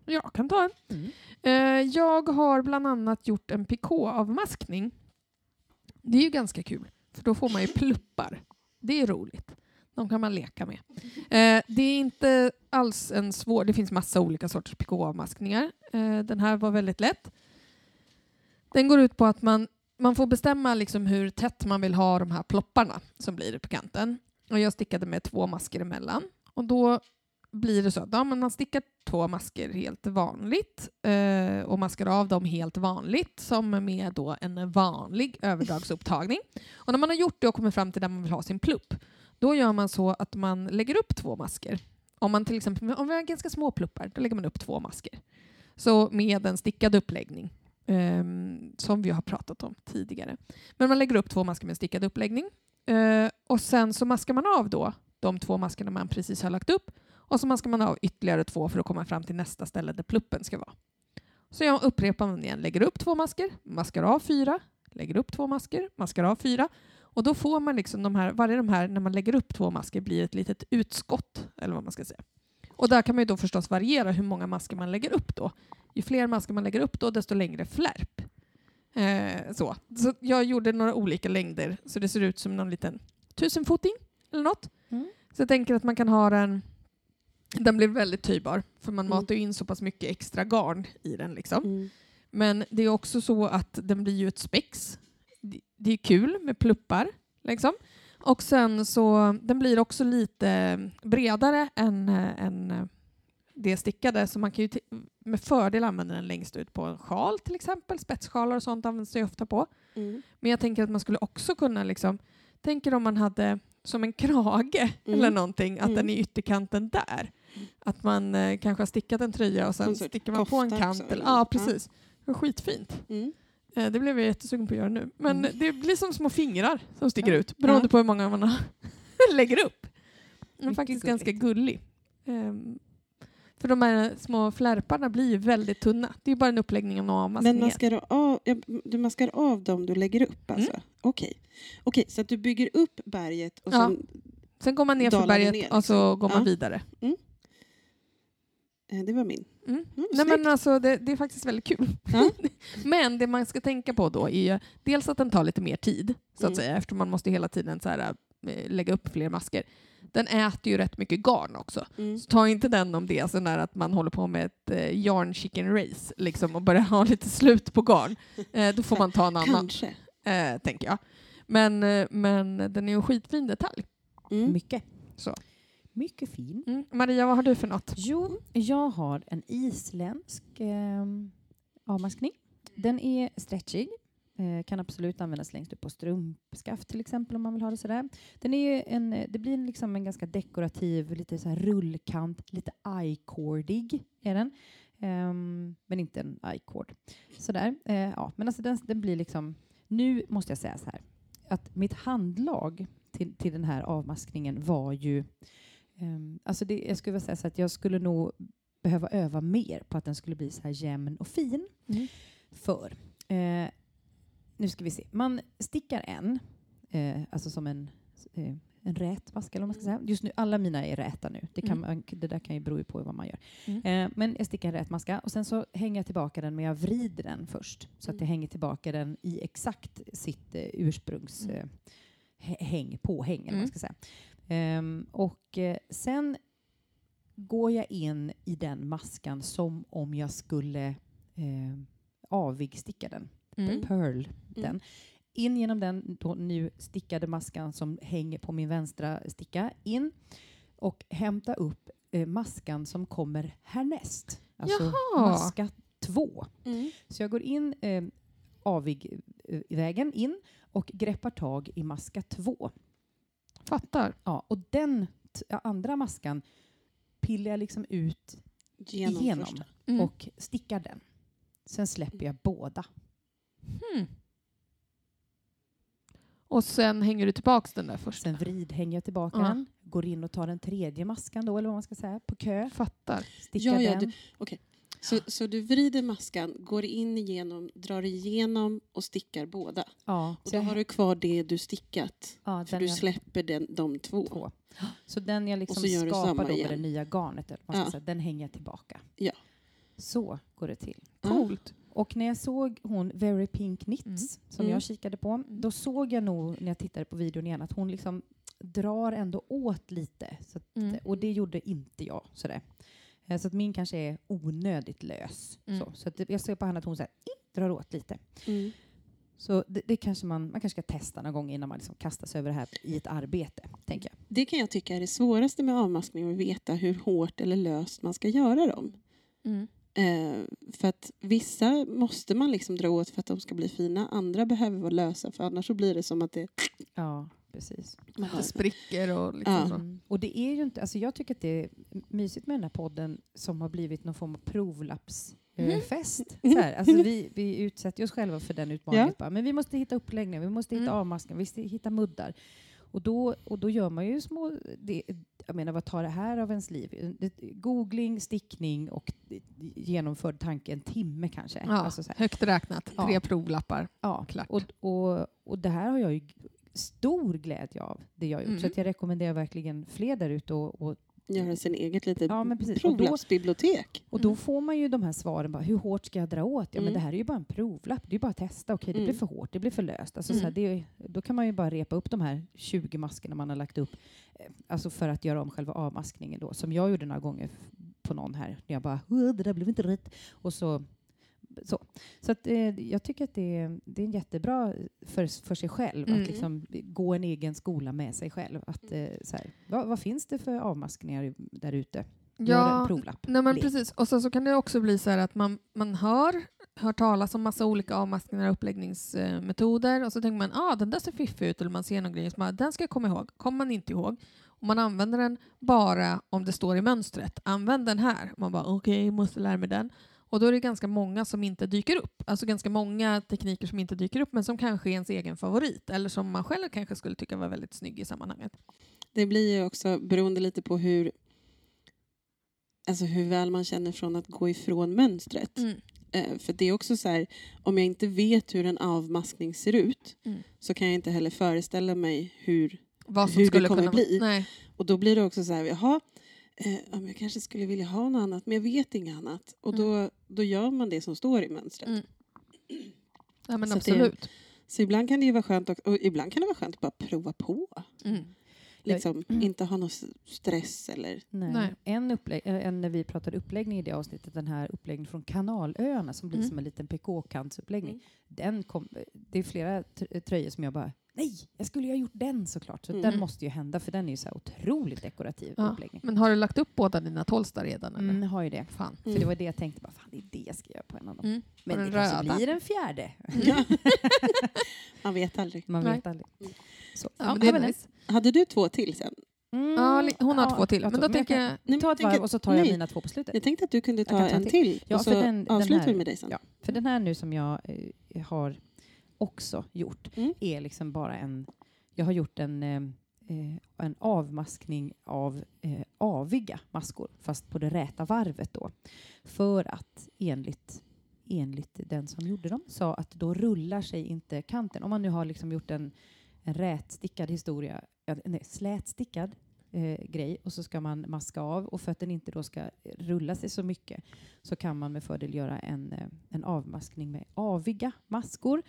Jag kan ta en. Mm. Eh, jag har bland annat gjort en pikå-avmaskning. Det är ju ganska kul, för då får man ju pluppar. Det är roligt. De kan man leka med. Eh, det är inte alls en svår... Det finns massa olika sorters pikå-avmaskningar. Eh, den här var väldigt lätt. Den går ut på att man, man får bestämma liksom hur tätt man vill ha de här plopparna som blir på kanten. Och jag stickade med två masker emellan. Och då blir det så att ja, men man stickar två masker helt vanligt eh, och maskar av dem helt vanligt som med då en vanlig överdragsupptagning. Och när man har gjort det och kommit fram till där man vill ha sin plupp, då gör man så att man lägger upp två masker. Om man till exempel om vi har ganska små pluppar, då lägger man upp två masker. Så med en stickad uppläggning, ehm, som vi har pratat om tidigare. Men man lägger upp två masker med en stickad uppläggning. Eh, och sen så maskar man av då de två maskerna man precis har lagt upp och så maskar man av ytterligare två för att komma fram till nästa ställe där pluppen ska vara. Så jag upprepar man igen, lägger upp två masker, maskar av fyra, lägger upp två masker, maskar av fyra. Och då får man liksom de här, varje de här, när man lägger upp två masker blir ett litet utskott, eller vad man ska säga. Och där kan man ju då förstås variera hur många masker man lägger upp då. Ju fler masker man lägger upp då, desto längre flärp. Eh, så. så jag gjorde några olika längder, så det ser ut som någon liten tusenfoting eller något. Mm. Så jag tänker att man kan ha den den blir väldigt töjbar, för man Mm. matar in så pass mycket extra garn i den. Liksom. Mm. Men det är också så att den blir ju ett spex. Det- är kul med pluppar. Liksom. Och sen så, den blir också lite bredare än, eh, än eh, det stickade, så man kan ju med fördel använda den längst ut på en sjal till exempel. Spetssjalar och sånt används det ofta på. Mm. Men jag tänker att man skulle också kunna, liksom, tänker om man hade som en krage [laughs] Mm. eller någonting, att Mm. den är ytterkanten där. Att man eh, kanske har stickat en tröja och sen sticker man på en kant. också, Eller, ja, Ja. precis. Var skitfint. Mm. Eh, det blev jag jättesugen på att göra nu. Men Mm. det blir som små fingrar som sticker Ja. ut beroende Ja. på hur många man [laughs] lägger upp. Den är faktiskt gulligt. ganska gullig. Ehm, för de här små flärparna blir ju väldigt tunna. Det är bara en uppläggning av några Men avmaskningar. maskar du, av, du maskar av dem du lägger upp alltså? Mm. Okej. Okej, så att du bygger upp berget och Ja. sen, Sen går man ner för berget ner, och så liksom. går man Ja. vidare. eh, det var min. Mm. Mm, Nej, men alltså, det, det är faktiskt väldigt kul. Ja. [laughs] men det man ska tänka på då är dels att den tar lite mer tid, så att Mm. säga, eftersom man måste hela tiden så här, eh, lägga upp fler masker. Den äter ju rätt mycket garn också. Mm. Så ta inte den om det där att man håller på med ett eh, yarn chicken race liksom, och börjar [laughs] ha lite slut på garn. Eh, då får man ta en annan, Kanske. eh, tänker jag. Men, eh, men den är en skitfin detalj. Mm. Mycket. Så. Mycket fin. Mm. Maria, vad har du för något? Jo, jag har en isländsk eh, avmaskning. Den är stretchig. Eh, kan absolut användas längst upp på strumpskaft till exempel om man vill ha det sådär. Den är en, eh, det blir en liksom en ganska dekorativ, lite så här rullkant, lite i-cordig är den. Ehm, men inte en i-cord. Sådär. Eh, ja, men alltså den, den blir liksom, nu måste jag säga så här, att mitt handlag till, till den här avmaskningen var ju Um, alltså det, jag skulle säga så att jag skulle nog behöva öva mer på att den skulle bli så här jämn och fin. Mm. För, eh, nu ska vi se, man stickar en, eh, alltså som en, eh, en rät mask, eller vad man ska säga. Just nu, alla mina är räta nu. Det, kan Mm. det där kan ju bero på vad man gör. Mm. Eh, men jag stickar en rät maska och sen så hänger jag tillbaka den, men jag vrider den först. Så att Mm. jag hänger tillbaka den i exakt sitt eh, ursprungs... Mm. Eh, hä- häng, påhäng, Mm. man ska säga. Ehm, och eh, sen går jag in i den maskan som om jag skulle eh, avigsticka den. Mm. Pearl den. In genom den då nu stickade maskan som hänger på min vänstra sticka. In och hämta upp eh, maskan som kommer härnäst. Alltså Jaha. maska två. Mm. Så jag går in eh, avig eh, in och greppar tag i maska två. Fattar. Ja, och den andra maskan pillar jag liksom ut Genom, igenom första. Mm. och stickar den. Sen släpper jag båda. Hmm. Och sen hänger du tillbaks den där först. Sen vrid, hänger jag tillbaka Ja. den, går in och tar den tredje maskan då, eller vad man ska säga, på kö. Fattar. Stickar Ja, ja, den. Så, så du vrider maskan, går in igenom, drar igenom och stickar båda. ja, Och då jag, har du kvar det du stickat. ja, För du jag, släpper den, de två. två. Så den jag liksom så skapar då med det nya garnet, eller vad man ska Ja. säga, den hänger jag tillbaka. Ja. Så går det till. Coolt. Och när jag såg hon Very Pink Knits, Mm. som Mm. jag kikade på, då såg jag nog när jag tittade på videon igen att hon liksom drar ändå åt lite. Så att, Mm. Och det gjorde inte jag. Sådär. Eh, Så att min kanske är onödigt lös. Mm. Så, så jag ser på henne att hon så här, drar åt lite. Mm. Så det, det kanske man, man kanske ska testa någon gång innan man liksom kastar sig över det här i ett arbete, tänker jag. Det kan jag tycka är det svåraste med avmaskning, att veta hur hårt eller löst man ska göra dem. Mm. Eh, för att vissa måste man liksom dra åt för att de ska bli fina, andra behöver vara lösa för annars så blir det som att det... Ja, precis. Man Det spricker och liksom Ja. så. Mm. Och det är ju inte, alltså jag tycker att det är mysigt med den här podden som har blivit någon form av provlappsfest. Eh, fest. så här. Alltså vi, vi utsätter oss själva för den utmaningen. Ja. Men vi måste hitta uppläggningar, vi måste hitta Mm. avmaskningar, vi måste hitta muddar. Och då, och då gör man ju små... Det, jag menar, vad tar det här av ens liv? Googling, stickning och genomförd tanke en timme kanske. Ja, Alltså så här. högt räknat. Ja. Tre provlappar. Ja, Klart. och, och, och det här har jag ju stor glädje av, det jag gjort. Mm. Så att jag rekommenderar verkligen fler där ute och, och Göra sin eget litet Ja, men precis. Och då- provlappsbibliotek. Och då Mm. får man ju de här svaren. Bara, hur hårt ska jag dra åt? Ja, men Mm. det här är ju bara en provlapp. Det är ju bara att testa. Okej, det Mm. blir för hårt, det blir för löst. Alltså, så här, Mm. det då kan man ju bara repa upp de här 20 maskerna man har lagt upp. eh, Alltså för att göra om själva avmaskningen då. Som jag gjorde några gånger på någon här. När jag bara, "Åh, det där blev inte rätt. Och så så, så att, eh, jag tycker att det är, det är jättebra för, för sig själv Mm. att liksom gå en egen skola med sig själv. Att, eh, så här, vad, vad finns det för avmaskningar där ute? Ja, provlapp. nej men precis. Och sen så kan det också bli så här att man, man hör, hör talas om massa olika avmaskningar och uppläggningsmetoder och så tänker man ah, den där ser fiffig ut eller man ser någon grej som man, den ska jag komma ihåg. Kommer man inte ihåg och man använder den bara om det står i mönstret. Använd den här. Man bara okej, måste lära mig den. Och då är det ganska många som inte dyker upp. Alltså ganska många tekniker som inte dyker upp men som kanske är ens egen favorit eller som man själv kanske skulle tycka var väldigt snygg i sammanhanget. Det blir ju också beroende lite på hur, alltså hur väl man känner från att gå ifrån mönstret. Mm. Eh, för det är också så här, om jag inte vet hur en avmaskning ser ut Mm. så kan jag inte heller föreställa mig hur... Vad som Hur det skulle kommer kunna bli. Nej. Och då blir det också så här, jaha, eh, jag kanske skulle vilja ha något annat men jag vet inget annat. Och då, då gör man det som står i mönstret. Mm. Ja, men Så att det- absolut. Så ibland kan det ju vara skönt och, och ibland kan det vara skönt att bara prova på. Mm. Liksom, mm. Inte ha någon stress eller... Nej. Nej. En, upplägg, eh, en när vi pratade uppläggning i det avsnittet, den här uppläggningen från Kanalöarna som blir Mm. som en liten PK-kantsuppläggning. Mm. Den kom, det är flera tr- tröjor som jag bara, nej, jag skulle ju ha gjort den såklart. Så Mm. den måste ju hända för den är ju så här otroligt dekorativ Ja. uppläggning. Men har du lagt upp båda dina tolstar redan? Eller? Mm, har ju det. Fan. För det var det jag tänkte, bara, fan det är det jag ska göra på en av dem. Mm. Men det den kanske röda. blir en fjärde. Ja. [laughs] Man vet aldrig. Man Nej. vet aldrig. Så. Ja, men det är men den. nice. Hade du två till sen? Mm, Ja, hon har ja, två till. jag Men då tänker kan jag... Men ta ett jag varv tänker- och så tar jag nej. mina två på slutet. Jag tänkte att du kunde ta ta en till. till. Ja, och för så den- den avslutar här- vi med dig sen. Ja, för den här nu som jag eh, har också gjort Mm. är liksom bara en... Jag har gjort en, eh, eh, en avmaskning av eh, aviga maskor, fast på det räta varvet då. För att enligt, enligt den som gjorde dem sa att då rullar sig inte kanten. Om man nu har liksom gjort en, en rätstickad historia nej, slätstickad eh, grej och så ska man maska av och för att den inte då ska rulla sig så mycket så kan man med fördel göra en, eh, en avmaskning med aviga maskor.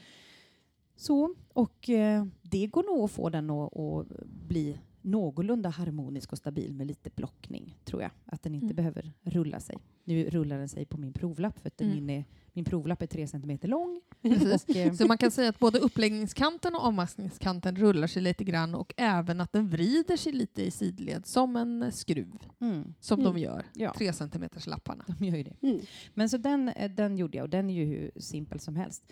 Så, och eh, det går nog att få den att, att bli någorlunda harmonisk och stabil med lite blockning, tror jag. Att den inte Mm. behöver rulla sig. Nu rullar den sig på min provlapp för att Mm. min, är, min provlapp är tre centimeter lång. Och, eh, Så man kan säga att både uppläggningskanten och avmaskningskanten rullar sig lite grann och även att den vrider sig lite i sidled som en skruv mm, som Mm. de gör. ja, Tre centimeters lapparna. de gör ju det. Mm. Men så den, eh, den gjorde jag och den är ju hur simpel som helst.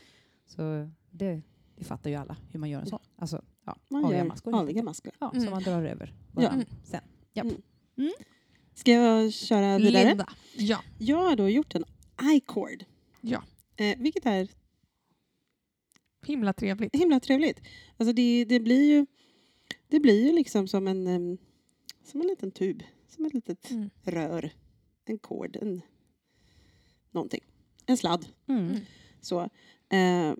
Så det, det fattar ju alla hur man gör en sån. Alltså, ja, Man aviga gör maskor. aviga maskor. Ja, Mm. som man drar över bara Ja. Mm. sen. Japp. Mm. Ska jag köra vidare? Linda. Ja. Jag har då gjort en iCord. Ja. Eh, vilket är Himla trevligt. himla trevligt. Alltså det, det blir ju det blir ju liksom som en, som en liten tub. Som ett litet Mm. rör. En kord. En, någonting. En sladd. Mm. Mm. Så. Eh,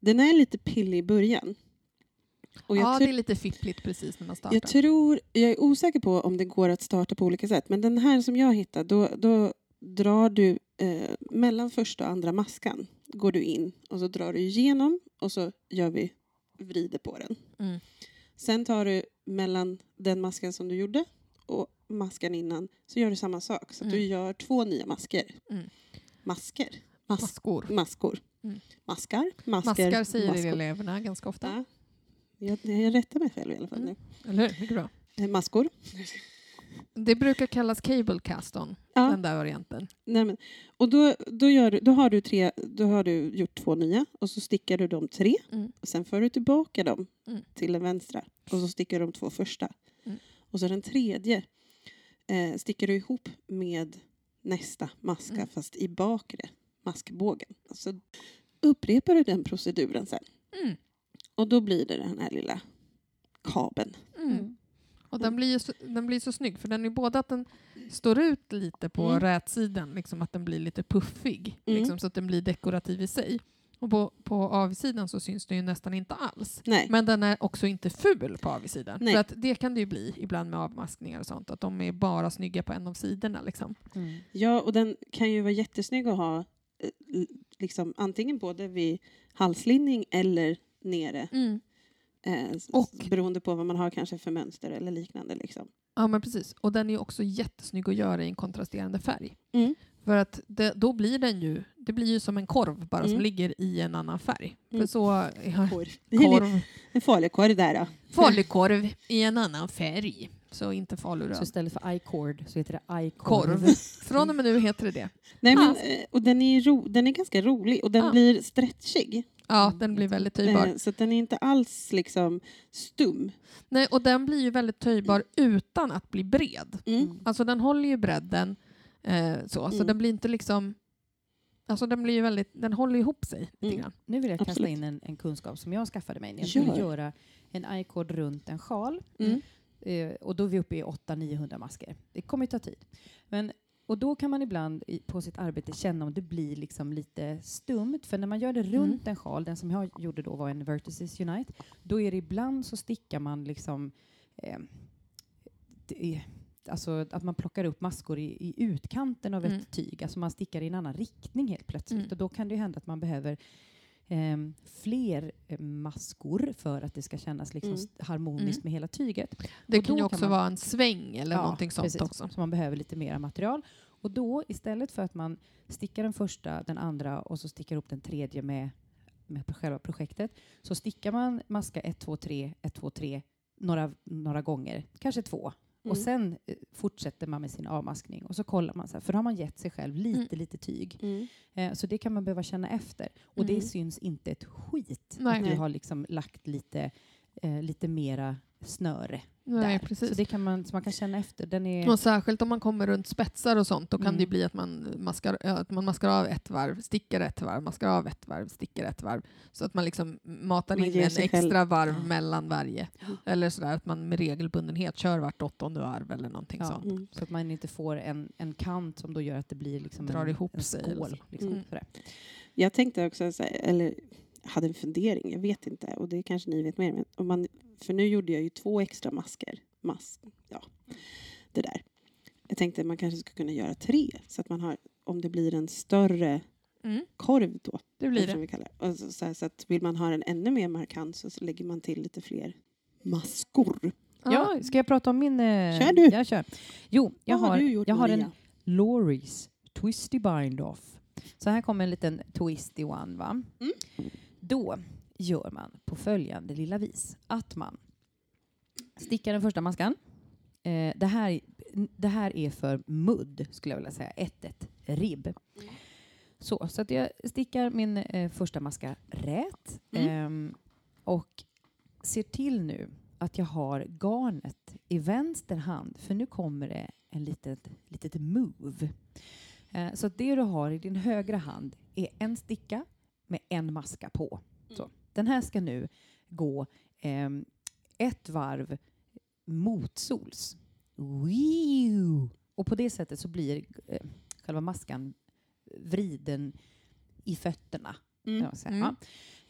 den är lite pillig i början. Och jag, Ja, det är lite fippligt precis när man startar. jag tror, jag är osäker på om det går att starta på olika sätt. Men den här som jag hittade, då, då drar du eh, mellan första och andra maskan. Går du in och så drar du igenom och så gör vi vrider på den. Mm. Sen tar du mellan den masken som du gjorde och maskan innan så gör du samma sak. Så att du Mm. gör två nya masker. Mm. Masker? Mas- Maskor. maskor. Mm. Maskar? Masker? Maskar säger maskor. eleverna ganska ofta. Ja. Jag, jag rättar mig själv i alla fall Mm. nu. Eller hur? Mycket bra. Eh, Maskor. Det brukar kallas cable cast-on, Ja. den där varianten. Nej, men, och då, då, gör då, har du tre, då har du gjort två nya och så stickar du de tre. Mm. Och sen för du tillbaka dem Mm. till den vänstra och så stickar du de två första. Mm. Och så den tredje eh, stickar du ihop med nästa maska Mm. fast i bakre maskbågen. Så upprepar du den proceduren sen. Mm. Och då blir det den här lilla kabeln. Mm. Och den blir, ju så, den blir så snygg, för den är både att den står ut lite på Mm. rätsidan, liksom att den blir lite puffig, Mm. liksom, så att den blir dekorativ i sig. Och på, på avsidan så syns den ju nästan inte alls. Nej. Men den är också inte ful på avsidan. Nej. För att det kan det ju bli ibland med avmaskningar och sånt, att de är bara snygga på en av sidorna. Liksom. Mm. Ja, och den kan ju vara jättesnygg att ha eh, liksom, antingen både vid halslinning eller nere. Eh, Och- beroende på vad man har kanske för mönster eller liknande. Liksom. Ja, men precis. Och den är också jättesnygg att göra i en kontrasterande färg. Mm. För att det, då blir den ju, det blir ju som en korv bara som Mm. ligger i en annan färg. Mm. För så, ja, Korv. Korv, [laughs] En falukorv där då. falukorv i en annan färg. Så inte Så faluröd. istället för icord så heter det ikorv. Korv. [laughs] Från och med nu heter det det. Nej, men, Ah. eh, och den är, ro, den är ganska rolig och den Ah. blir stretchig. Ja, den blir väldigt Eh, töjbar. så den är inte alls liksom stum. Nej, och den blir ju väldigt töjbar utan att bli bred. Mm. Alltså den håller ju bredden eh, så, så Mm. den blir inte liksom... Alltså den blir ju väldigt, den håller ihop sig lite Mm. grann. Nu vill jag kasta Absolut. in en, en kunskap som jag skaffade mig när jag Gör. skulle göra en icord runt en sjal. Mm. Eh, och då är vi uppe i 800-900 masker. Det kommer ju ta tid. Men, och då kan man ibland i, på sitt arbete känna om det blir liksom lite stumt. För när man gör det runt en sjal, den som jag gjorde då var en Vertices Unite, då är det ibland så stickar man liksom eh, det Alltså att man plockar upp maskor i, i utkanten av Mm. ett tyg. Alltså man stickar i en annan riktning helt plötsligt. Mm. Och då kan det ju hända att man behöver ehm, fler eh, maskor för att det ska kännas liksom Mm. harmoniskt Mm. med hela tyget. Det Och kan ju också kan man- vara en sväng eller någonting sånt precis. också. Så man behöver lite mer material. Och då istället för att man stickar den första, den andra och så stickar upp den tredje med, med själva projektet så stickar man maska 1, 2, 3, 1, 2, 3 några, några gånger, kanske två. Och Mm. sen eh, fortsätter man med sin avmaskning och så kollar man, så här, för då har man gett sig själv lite, Mm. lite tyg. Mm. Eh, så det kan man behöva känna efter. Och Mm. det syns inte ett skit Nej. att du har liksom lagt lite, eh, lite mera snöre Nej, där. precis. Så det kan man, så man kan känna efter. Den är, Och särskilt om man kommer runt spetsar och sånt, då kan Mm. det bli att man, maskar, att man maskar av ett varv, stickar ett varv, maskar av ett varv, stickar ett varv. Så att man liksom matar Man in en extra själv- varv Ja. mellan varje. Ja. Eller sådär att man med regelbundenhet kör vart åttonde varv eller någonting Ja. sånt. Mm. Så att man inte får en, en kant som då gör att det blir liksom Drar en, ihop en skål. Liksom, Mm. sådär. Jag tänkte också, eller hade en fundering, jag vet inte, och det kanske ni vet mer, men om man för nu gjorde jag ju två extra masker. Mas, ja, det där. Jag tänkte man kanske skulle kunna göra tre så att man har, om det blir en större Mm, korv då. det blir det. Vi kallar det. Och så, så, här, så att vill man ha den ännu mer markant så, så lägger man till lite fler maskor. Ja, ska jag prata om min... eh, Kör du. Jag kör. Jo, jag Vad har, du gjort, jag har en? Loris Twisty Bind Off. Så här kommer en liten twisty one. Va? Mm. Då gör man på följande lilla vis. Att man stickar den första maskan. Eh, det, här, det här är för mudd, skulle jag vilja säga. 1-1 ribb. Mm. Så, så att jag stickar min eh, första maska rät. Mm. ehm, och ser till nu att jag har garnet i vänster hand, för nu kommer det en litet, litet move. Eh, så det du har i din högra hand är en sticka med en maska på. Så. Den här ska nu gå ehm, ett varv motsols. Och på det sättet så blir eh, själva maskan vriden i fötterna. Mm. Mm. Ja.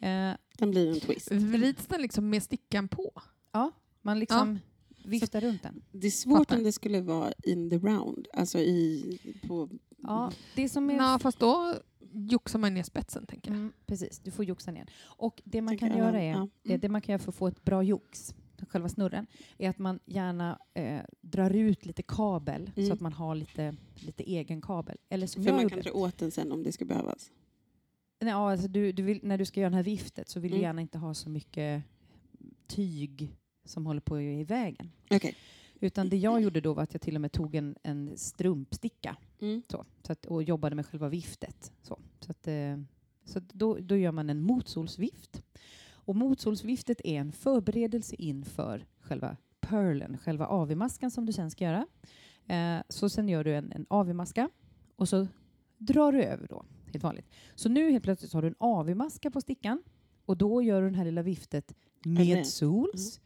Eh, Den blir en twist. Vrids den liksom med stickan på? ja, man liksom viftar runt den. Det är svårt Fattar. om det skulle vara in the round. Alltså i, på... Ja, det som är... Ja, fast då joxar man ner spetsen, tänker jag. Mm, precis, du får joxa ner. Och det man Tänker kan göra är, ja. det, det man kan göra för att få ett bra jox, själva snurren, är att man gärna eh, drar ut lite kabel Mm. så att man har lite, lite egen kabel. Eller som För man kan dra åt den sen om det ska behövas. Nej, ja, alltså du, du vill, när du ska göra det här viftet så vill du Mm. gärna inte ha så mycket tyg som håller på i vägen. Okej. Utan det jag gjorde då var att jag till och med tog en, en strumpsticka Mm. så, så att, och jobbade med själva viftet. Så, så att, eh, så då, då gör man en motsolsvift. Och motsolsviftet är en förberedelse inför själva pearlen, själva AV-maskan som du sen ska göra. Eh, så sen gör du en, en AV-maska och så drar du över då, helt vanligt. Så nu helt plötsligt har du en AV-maska på stickan och då gör du det här lilla viftet med Rät. sols.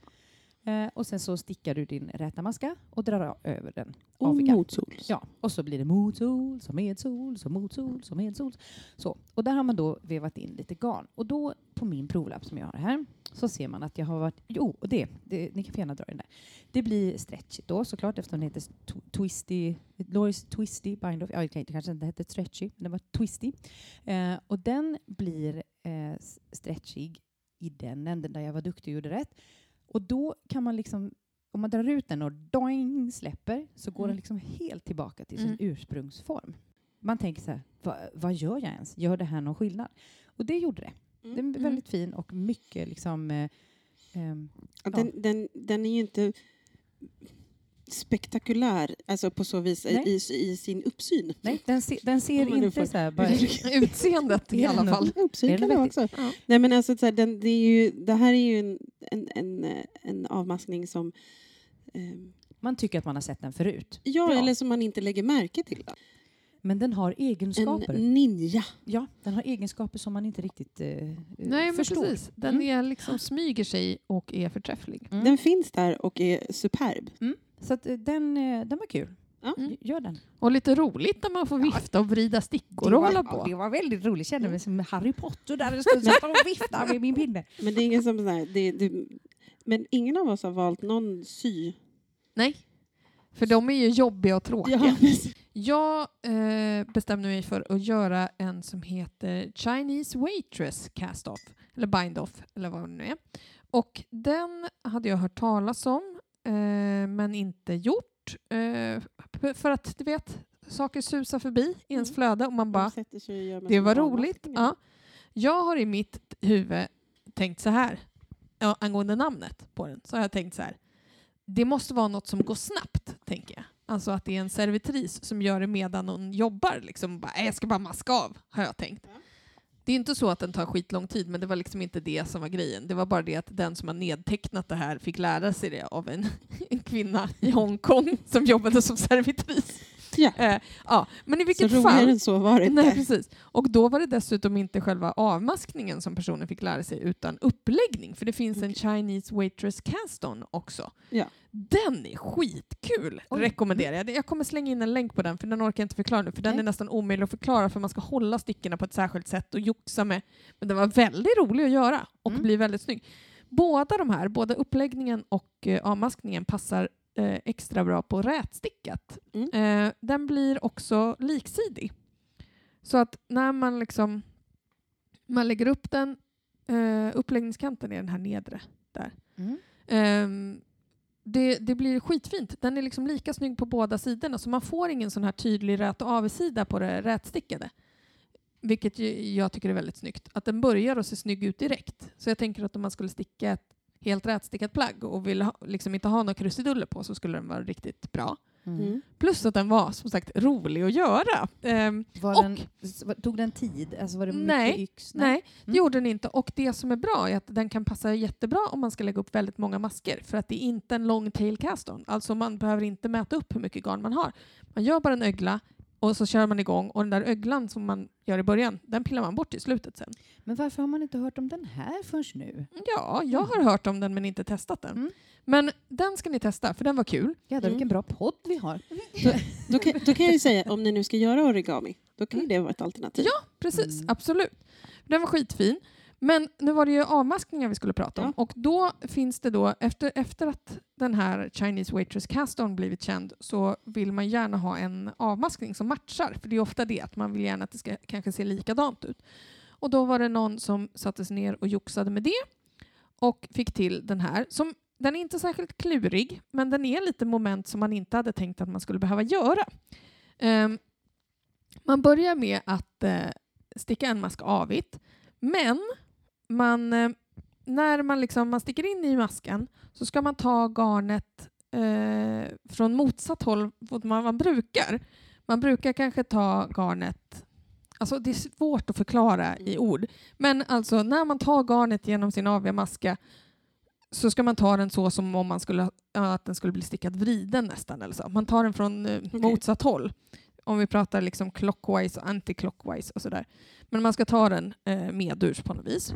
Eh, och sen så stickar du din räta maska och drar över den Och aviga. motsols. Ja, och så blir det motsol, som medsol, som motsol, som medsol. Så. Och där har man då vevat in lite garn. Och då på min provlapp som jag har här så ser man att jag har varit... Jo, och det, det ni kan få gärna dra den där. Det blir stretchigt då såklart eftersom den heter tw- Twisty, Loris Twisty Bind Off. Ja, det kanske inte hette stretchy, men det var Twisty. Eh, och den blir eh, stretchig i den änden där jag var duktig och gjorde rätt. Och då kan man liksom om man drar ut den och doing släpper så går Mm. den liksom helt tillbaka till sin Mm. ursprungsform. Man tänker så här, "Va, vad gör jag ens? Gör det här någon skillnad? Och det gjorde det. Mm. Den är väldigt fin och mycket liksom... Eh, Ja, Den, den, den är ju inte spektakulär alltså på så vis i, Nej. i, sin uppsyn. nej, den, se, den ser inte får- så här... Bara, [laughs] Utseendet i alla fall. Uppsyn kan det vara också. Ja. Nej men alltså så här, den, det, är ju, det här är ju en, en, en, eh, en avmaskning som ehm, man tycker att man har sett den förut. Ja, Ja. eller som man inte lägger märke till. Men den har egenskaper. En ninja. Ja, den har egenskaper som man inte riktigt eh, Nej, men förstår. precis. Den Mm. är liksom smyger sig och är förträfflig. Mm. Den finns där och är superb. Så att, eh, den, eh, den var kul. Ja. Mm. Gör den. Och lite roligt när man får vifta och vrida stickor och var, hålla på. det var väldigt roligt. Jag kände mig som Harry Potter där jag skulle sätta och vifta med min pinne. Men det är ingen som så här, det, det, men ingen av oss har valt någon sy. Nej, för de är ju jobbiga och tråkiga. Ja. Jag eh, bestämde mig för att göra en som heter Chinese Waitress Cast-Off, eller Bind-Off, eller vad det nu är. Och den hade jag hört talas om, men inte gjort. Eh, för att, du vet, saker susar förbi i ens Mm. flöde och man bara, det var roligt. Ja. Jag har i mitt huvud tänkt så här, ja, angående namnet på den, så har jag tänkt så här. Det måste vara något som går snabbt, tänker jag. Alltså att det är en servitris som gör det medan hon jobbar. Liksom bara, "Äh, jag ska bara maska av, har jag tänkt. Ja. Det är inte så att den tar skitlång tid, men det var liksom inte det som var grejen. Det var bara det att den som har nedtecknat det här fick lära sig det av en, [laughs] en kvinna i Hongkong som jobbade som servitris. Ja. Eh, ja. Men i Så vilket roligare fall... än så var det Nej, inte. precis. Och då var det dessutom inte själva avmaskningen som personen fick lära sig, utan uppläggning. För det finns en Chinese Waitress Cast-On också. Ja. Den är skitkul, Oj. rekommenderar jag. Jag kommer slänga in en länk på den, för den orkar jag inte förklara nu, för den Nej. är nästan omöjlig att förklara, för man ska hålla stickorna på ett särskilt sätt och joxa med. Men den var väldigt rolig att göra och Mm. blir väldigt snygg. båda de här, både uppläggningen och eh, avmaskningen passar eh, extra bra på rätstickat. Mm. Eh, den blir också liksidig. Så att när man liksom man lägger upp den, eh, uppläggningskanten är den här nedre där. Mm. Ehm, det, det blir skitfint. Den är liksom lika snygg på båda sidorna så man får ingen sån här tydlig rät och avigsida på det rätstickade. Vilket jag tycker är väldigt snyggt. Att den börjar och ser snygg ut direkt. Så jag tänker att om man skulle sticka ett helt rätstickat plagg och vill ha, liksom inte ha några krusiduller på så skulle den vara riktigt bra. Mm. Mm. Plus att den var som sagt rolig att göra. Ehm, Var Och- den, tog den tid? Alltså var det mycket Nej, yx? Nej, det Mm. gjorde den inte. Och det som är bra är att den kan passa jättebra om man ska lägga upp väldigt många masker. För att det är inte en long tail cast on. Alltså man behöver inte mäta upp hur mycket garn man har. Man gör bara en ögla och så kör man igång och den där öglan som man gör i början, den pillar man bort i slutet sen. Men varför har man inte hört om den här förrän nu? Ja, jag har hört om den men inte testat den. Mm. Men den ska ni testa för den var kul. Jädrar Mm. vilken bra podd vi har. Då, kan, då kan jag ju säga, om ni nu ska göra origami, då kan ju det vara ett alternativ. Ja, precis. Mm. Absolut. Den var skitfin. Men nu var det ju avmaskningar vi skulle prata om. Ja. Och då finns det då, efter, efter att den här Chinese Waitress Cast On blivit känd så vill man gärna ha en avmaskning som matchar. För det är ofta det, att man vill gärna att det ska kanske se likadant ut. Och då var det någon som satte sig ner och joxade med det och fick till den här. Som, den är inte särskilt klurig, men den är lite moment som man inte hade tänkt att man skulle behöva göra. Ehm, man börjar med att eh, sticka en mask avigt, men man, eh, när man, liksom, man sticker in i masken så ska man ta garnet eh, från motsatt håll mot vad man brukar. Man brukar kanske ta garnet Alltså det är svårt att förklara i ord. Men alltså när man tar garnet genom sin aviga maska så ska man ta den så som om man skulle, att den skulle bli stickad vriden nästan. Eller så. Man tar den från eh, motsatt håll. Om vi pratar liksom clockwise och anti-clockwise och sådär. Men man ska ta den eh, medurs på något vis.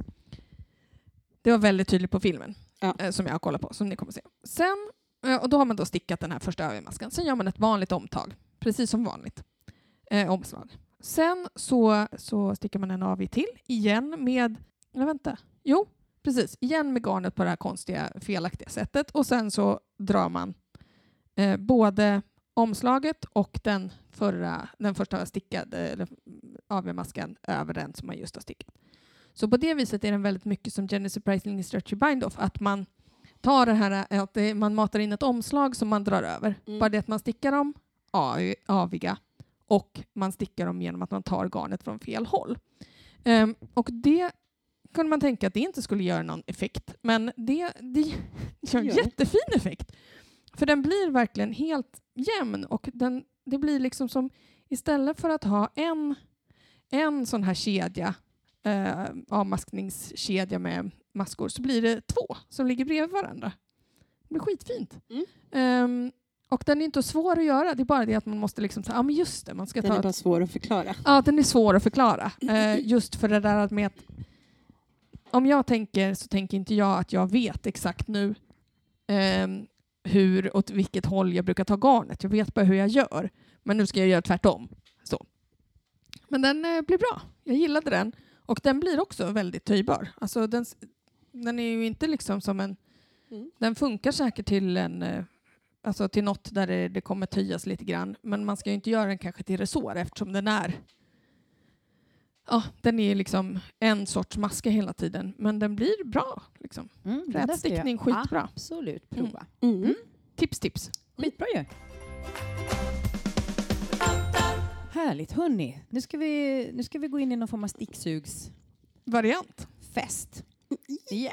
Det var väldigt tydligt på filmen Ja. eh, som jag har kollat på, som ni kommer se. Sen, eh, och då har man då stickat den här första övermasken. Sen gör man ett vanligt omtag, precis som vanligt. Eh, omslag. Sen så, så stickar man en avig till, igen med... Nej, vänta. Jo, precis. Igen med garnet på det här konstiga, felaktiga sättet. Och sen så drar man både omslaget och den, förra, den första stickade eller AV-masken över den som man just har stickat. Så på det viset är den väldigt mycket som Jenny Surprisingly Stretchy Bind-Off. Att man tar det här, att det, man matar in ett omslag som man drar över. Mm. Bara det att man stickar dem av- aviga och man stickar dem genom att man tar garnet från fel håll. Ehm, och det kunde man tänka att det inte skulle göra någon effekt, men det, det gör en jättefin effekt. För den blir verkligen helt jämn och den, det blir liksom som istället för att ha en, en sån här kedja, eh, avmaskningskedja med maskor, så blir det två som ligger bredvid varandra. Det blir skitfint. Mm. Ehm, och den är inte svår att göra, det är bara det att man måste liksom säga, ja men just det, man ska Den ta är ett bara svår att förklara. Ja, den är svår att förklara. [laughs] Eh, just för det där med att om jag tänker så tänker inte jag att jag vet exakt nu ehm, hur åt vilket håll jag brukar ta garnet. Jag vet bara hur jag gör. Men nu ska jag göra tvärtom. Så. Men den eh, blir bra. Jag gillade den. Och den blir också väldigt töjbar. Alltså den, den är ju inte liksom som en... Mm. Den funkar säkert till en... eh, Alltså till något där det, det kommer töjas lite grann. Men man ska ju inte göra den kanske till resår eftersom den är... Ja, den är liksom en sorts maska hela tiden. Men den blir bra. Liksom. Mm, Rätstickning, jag skitbra. Absolut prova. Mm. Tips, tips. Skitbra ju. Härligt. Hörni, nu ska, vi, nu ska vi gå in i någon form av sticksugsfest. Variant. Ja!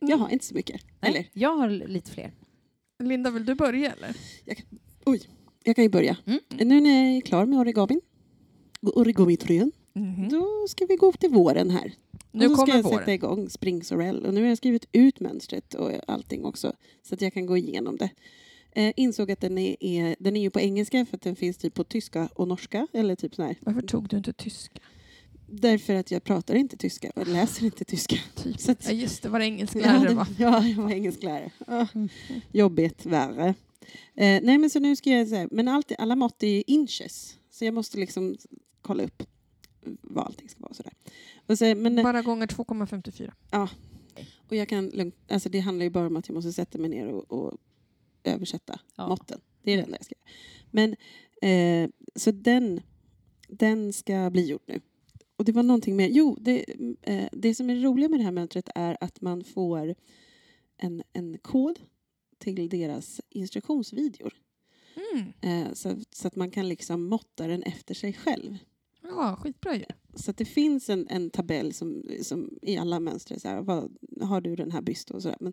Jag har inte så mycket. Eller, Nej, jag har lite fler. Linda, vill du börja eller? jag kan ju börja. Mm. Nu när jag är klar med origamin, origamitröjan, då ska vi gå till våren här. Nu och så ska kommer jag sätta våren. igång Spring Sorell. Och nu har jag skrivit ut mönstret och allting också. Så att jag kan gå igenom det. Eh, insåg att den är, är, den är ju på engelska för att den finns typ på tyska och norska. Eller typ sån här. Varför tog du inte tyska? Därför att jag pratar inte tyska och läser inte tyska. Typ. Så att- Ja, just det, var det engelsklärare va? ja, jag var engelsklärare. Ah, jobbigt, värre. Eh, nej, men så nu ska jag säga, men allt, alla mått är ju inches. Så jag måste liksom kolla upp vad allting ska vara. Sådär. Och så, men, Bara gånger 2,54. Okej. Och jag kan alltså det handlar ju bara om att jag måste sätta mig ner och, och översätta Ja. måtten. Det är det enda jag ska göra. Men, eh, så den, den ska bli gjord nu. Och det var någonting med, jo, det, eh, det som är roligt med det här mönstret är att man får en, en kod till deras instruktionsvideor. Mm. Eh, så, så att man kan liksom måtta den efter sig själv. Ja, skitbra ju. Så att det finns en, en tabell som, som i alla mönster, så här, vad, har du den här bysten och sådär. Men,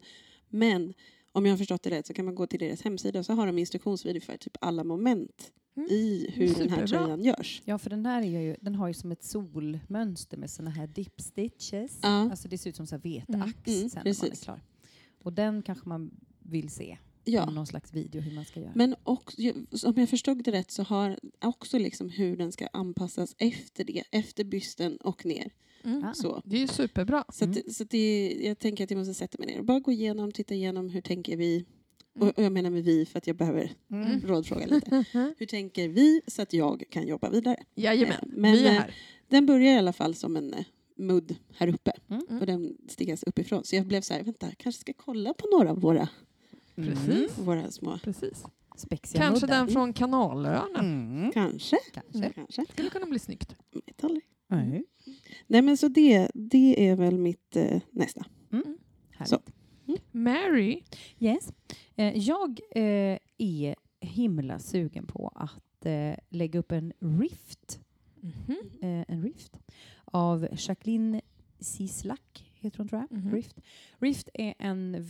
men om jag har förstått det rätt så kan man gå till deras hemsida och så har de instruktionsvideo för typ alla moment Mm. i hur den här Superbra. tröjan görs. Ja, för den här är ju, den har ju som ett solmönster med såna här dip stitches. Ja. Alltså det ser ut som så här veteax Mm, mm, sen när man är precis. klar. Och den kanske man vill se Ja. någon slags video hur man ska göra. Men också, om jag förstod det rätt så har också liksom hur den ska anpassas efter det, efter bysten och ner. Mm. Ah. Så. Det är ju superbra. Så, Mm. att, så att det, jag tänker att jag måste sätta mig ner och bara gå igenom, titta igenom hur tänker vi. Och, och jag menar med vi för att jag behöver Mm. rådfråga lite. [laughs] Hur tänker vi så att jag kan jobba vidare? Jajamän, Eh, men, vi är eh, här. Den börjar i alla fall som en eh, mudd här uppe Mm. och den stickas uppifrån. Så jag blev så här, vänta, kanske ska kolla på några av våra, Precis. våra små, Precis. Spexiga Kanske den från Kanalöarna. Mm. kanske, Kanske. kanske, Skulle kunna bli snyggt. vet aldrig. Mm. Nej men så det, det är väl mitt eh, nästa. Härligt. Så. Mary. Yes. Eh, jag eh, är himla sugen på att eh, lägga upp en rift, Mhm. eh, en rift av Jacqueline Sislak, heter hon tror jag. Mhm. Rift. Rift är en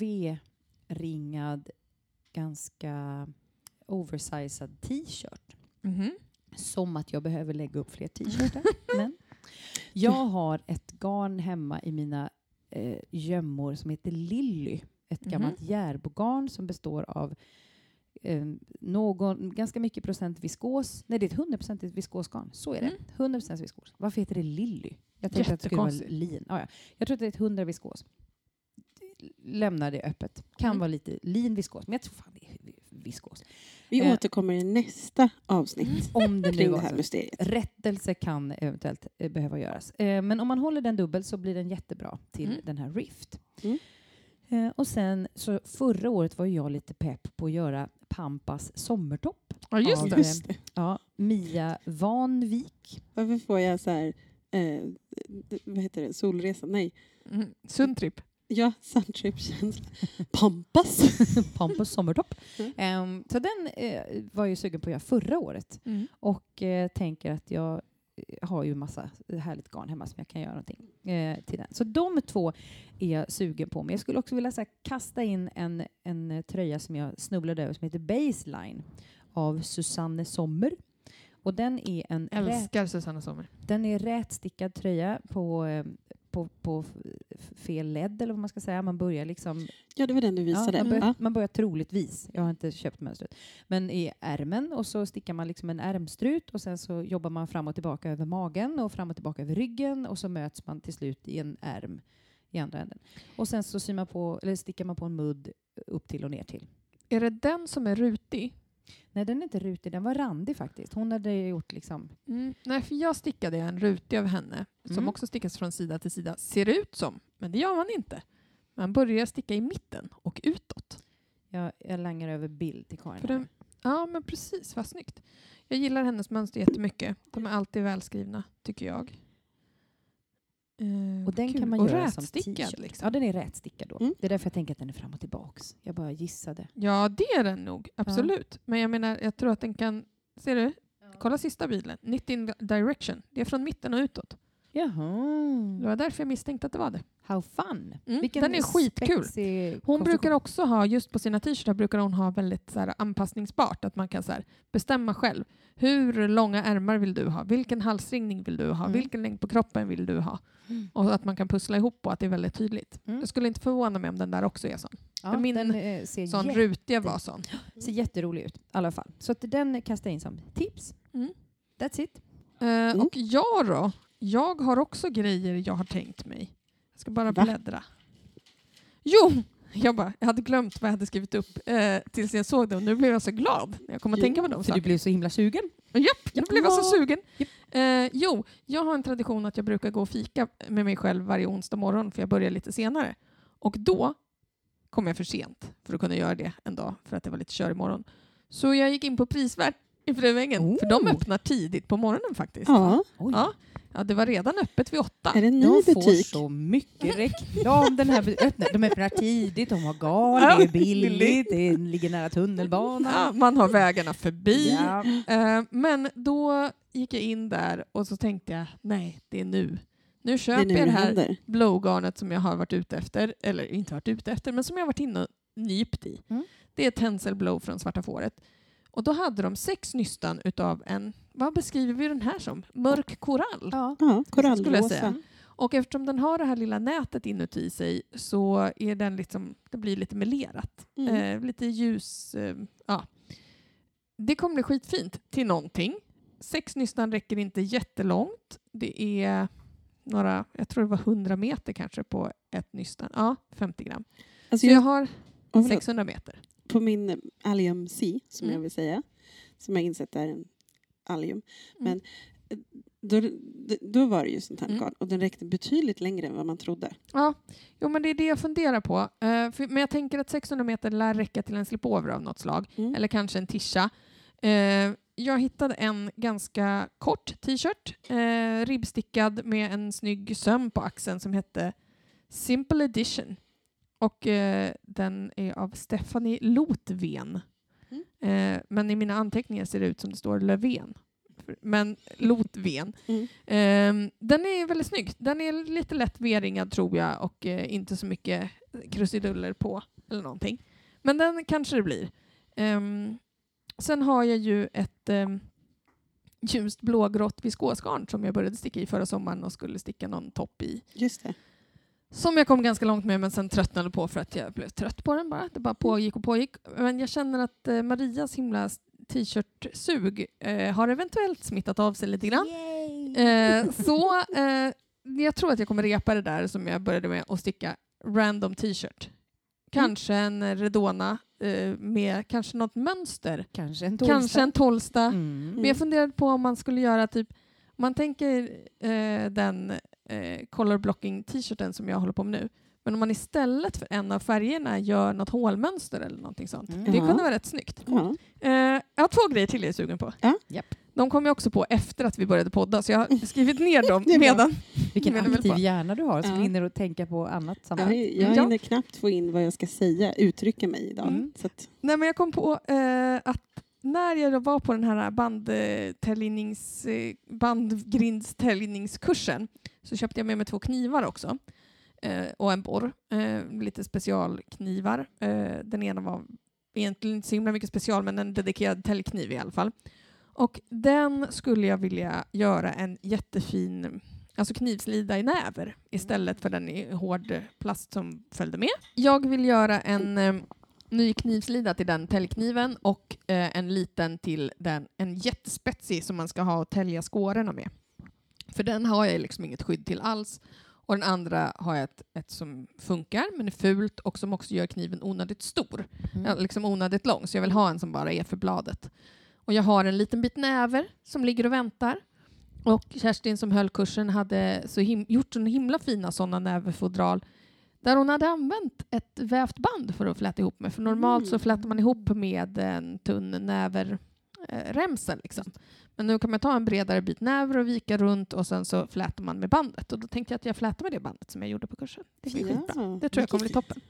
V-ringad, ganska oversized t-shirt. Mhm. Som att jag behöver lägga upp fler t-shirtar. [laughs] Men jag har ett garn hemma i mina eh, gömmor som heter Lilly. Ett Mhm. gammalt järbogarn som består av eh, någon, ganska mycket procent viskos. Nej, det är ett 100% viskosgarn. Så är det. Mm. 100% viskos. Varför heter det Lilly? Jag tänkte att det skulle vara lin. Ah, ja. Jag tror att det är ett 100 viskos. Lämnar det öppet. Kan Mm. vara lite lin viskos, men jag tror fan det är viskos. Vi Eh. återkommer i nästa avsnitt Om det kring det här mysteriet. Rättelse kan eventuellt eh, behöva göras. Eh, men om man håller den dubbel så blir den jättebra till Mm. den här Rift. Mm. Eh, och sen så förra året var jag lite pepp på att göra Pampas sommartopp. Ja, just Av, det. Just det. Ja, Mia Vanvik. Varför får jag så här, eh, vad heter det, solresa? Nej. Mm. Sundtrip. Ja, suntrip-känsla. Pampas. [laughs] Pampas sommartopp. Mm. Ehm, så den eh, var jag ju sugen på att göra förra året. Mm. Och eh, tänker att jag eh, har ju massa härligt garn hemma som jag kan göra någonting eh, till den. Så de två är jag sugen på. Men jag skulle också vilja så här, kasta in en, en tröja som jag snubblade över som heter Baseline av Susanne Sommer. Och den är en rät, Älskar Susanna Sommer. den är rätstickad tröja på, på, på fel ledd eller vad man ska säga. Man börjar liksom Ja, det var den du visade. Ja, man, börjar, Ja. man börjar troligtvis, jag har inte köpt mönstret, men i ärmen och så stickar man liksom en ärmstrut och sen så jobbar man fram och tillbaka över magen och fram och tillbaka över ryggen och så möts man till slut i en ärm i andra änden. Och sen så syr man på, eller stickar man på en mudd upp till och ner till. Är det den som är rutig? Nej, den är inte rutig, den var randig faktiskt. Hon hade gjort liksom... Mm. Nej, för jag stickade en rutig av henne som Mm. också stickas från sida till sida. Ser ut som, men det gör man inte. Man börjar sticka i mitten och utåt. Jag, jag langar över bild till Karin. Den- Ja, men precis. Vad snyggt. Jag gillar hennes mönster jättemycket. De är alltid välskrivna, tycker jag. Eh, Och den kul. kan man och göra som t-shirt. Liksom. Ja, den är rätstickad då. Mm. Det är därför jag tänker att den är fram och tillbaks. Jag bara gissade. Ja, det är den nog. Absolut. Men jag menar, jag tror att den kan... Ser du? Kolla sista bilen. 90 direction. Det är från mitten och utåt. Jaha. Det var därför jag misstänkte att det var det. How fun. Mm, Vilken den är skitkul. Hon brukar också ha, just på sina t-shirtar, brukar hon ha väldigt så här, anpassningsbart. Att man kan så här, bestämma själv. Hur långa ärmar vill du ha? Vilken halsringning vill du ha? Mm. Vilken längd på kroppen vill du ha? Mm. Och att man kan pussla ihop och att det är väldigt tydligt. Mm. Jag skulle inte förvåna mig om den där också är sån. Ja, min den eh, ser, Sån jätte, rutiga var sån. [gasps] ser jätterolig ut. I alla fall. Så att den kastar jag in som tips. Mm. That's it. Eh, Och jag då? Jag har också grejer jag har tänkt mig. Jag ska bara bläddra. Jo! Jag, bara, jag hade glömt vad jag hade skrivit upp eh, tills jag såg det och nu blev jag så glad när jag kom att tänka på dem. För du blev så himla sugen. Japp, nu blev jag så sugen. Eh, jo, jag har en tradition att jag brukar gå och fika med mig själv varje onsdag morgon för jag börjar lite senare. Och då kom jag för sent för att kunna göra det en dag för att det var lite kör imorgon. Så jag gick in på Prisvärt i Fruängen, för de Oh. öppnar tidigt på morgonen faktiskt. Ja, Oj. Ja, ja, det var redan öppet vid åtta. är det en ny De får butik? så mycket reklam. Den här öppnar, de öppnar tidigt, de har gal, det är billigt, det ligger nära Ja, tunnelbanan. man har vägarna förbi. Ja. Eh, men då gick jag in där och så tänkte jag, nej, det är nu. Nu Det köper nu jag det det här händer. blowgarnet som jag har varit ute efter, eller inte varit ute efter, men som jag har varit inne och nypt i. Mm. Det är Tencel Blow från Svarta Fåret. Och då hade de sex nystan utav en, vad beskriver vi den här som? Mörk korall. Ja. Ja, Skulle jag korallrosa. säga. Och eftersom den har det här lilla nätet inuti sig så är den liksom, det blir lite melerat. Mm. Eh, lite ljus. Eh, ja. Det kommer bli skitfint till någonting. Sex nystan räcker inte jättelångt. Det är några, jag tror det var 100 meter kanske på ett nystan. Ja, 50 gram. Alltså Så jag jag, har oh, förlåt. 600 meter. På min Allium C, som Mm. jag vill säga, som jag insett är en allium, Mm. men eh, då, då var det ju sånt här Mm. och den räckte betydligt längre än vad man trodde. Ja, jo, men det är det jag funderar på. Eh, för, men jag tänker att 600 meter lär räcka till en slipover av något slag. Mm. eller kanske en tisha. Eh, jag hittade en ganska kort t-shirt, eh, ribbstickad med en snygg söm på axeln som hette Simple Edition. Och eh, den är av Stephanie Lotven. Mm. Eh, men i mina anteckningar ser det ut som det står Löfven. Men Lotven. Mm. Eh, den är väldigt snygg. Den är lite lätt V-ringad tror jag och eh, inte så mycket krusiduller på eller någonting. Men den kanske det blir. Ehm, sen har jag ju ett um, ljust blågrått viskosgarn som jag började sticka i förra sommaren och skulle sticka någon topp i. Just det. Som jag kom ganska långt med men sen tröttnade på för att jag blev trött på den bara. Det bara pågick och pågick. Men jag känner att eh, Marias himla t-shirt-sug eh, har eventuellt smittat av sig lite grann. Eh, [laughs] så eh, jag tror att jag kommer repa det där som jag började med att sticka random t-shirt. Kanske en Redona eh, med kanske något mönster. Kanske en torsdag. Kanske en Tolsta. Mm. Men jag funderade på om man skulle göra typ, man tänker eh, den eh, color blocking t-shirten som jag håller på med nu. Men om man istället för en av färgerna gör något hålmönster eller någonting sånt. Mm. Det Ja. kunde vara rätt snyggt. Ja. Eh, jag har två grejer till jag är sugen på. Ja. Japp. De kom jag också på efter att vi började podda så jag har skrivit ner dem medan. Vilken aktiv hjärna du har som Ja. hinner att tänka på annat Jag, samtidigt. jag Ja. hinner knappt få in vad jag ska säga, uttrycka mig idag. Mm. Så att, Nej, men jag kom på eh, att när jag var på den här bandtäljnings, eh, bandgrindstäljningskursen så köpte jag med mig två knivar också. Eh, och en borr. Eh, lite specialknivar. Eh, den ena var egentligen inte så himla mycket special men en dedikerad täljkniv i alla fall. Och den skulle jag vilja göra en jättefin alltså knivslida i näver istället för den i hård plast som följde med. Jag vill göra en eh, ny knivslida till den täljkniven och eh, en liten till den, en jättespetsig som man ska ha och tälja skårorna med. För den har jag liksom inget skydd till alls. Och den andra har jag ett, ett som funkar men är fult och som också gör kniven onödigt stor. Mm. Liksom onödigt lång, så jag vill ha en som bara är för bladet. Och jag har en liten bit näver som ligger och väntar. Och Kerstin som höll kursen hade så gjort så himla fina sådana näverfodral där hon hade använt ett vävt band för att fläta ihop med. För normalt så Mm. flätar man ihop med en tunn näverremsa. Liksom. Men nu kan man ta en bredare bit näver och vika runt och sen så flätar man med bandet. Och då tänkte jag att jag flätar med det bandet som jag gjorde på kursen. Det blir Ja. skitbra. Det tror jag kommer bli toppen.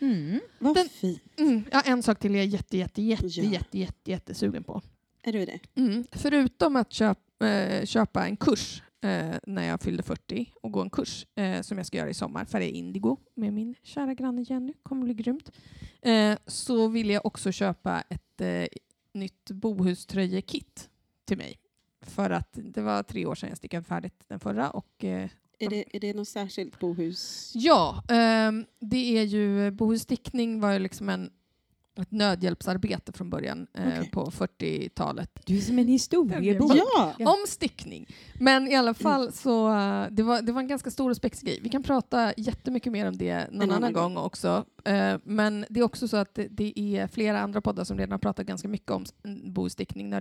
Mm. vad Den- fint. Mm, ja, en sak till jag är jätte, jätte, jätte, Ja. jätte, jätte, jättesugen på. Är du det? Mm. Förutom att köp, eh, köpa en kurs eh, när jag fyllde 40 och gå en kurs eh, som jag ska göra i sommar, färga indigo med min kära granne Jenny, kommer bli grymt. Eh, så vill jag också köpa ett eh, nytt bohuströjekit till mig. För att det var tre år sedan jag stickade färdigt den förra och eh, Är det, är det något särskilt bohus? Ja, ehm, det är ju bohusstickning var ju liksom en, ett nödhjälpsarbete från början eh, på 40-talet. Du är som en historiebok. Ja! Ja. Om stickning. Men i alla fall så eh, det var, det var en ganska stor och spexig grej. Vi kan prata jättemycket mer om det någon En annan gång också. Eh, men det är också så att det, det är flera andra poddar som redan har pratat ganska mycket om ja vi nördstickning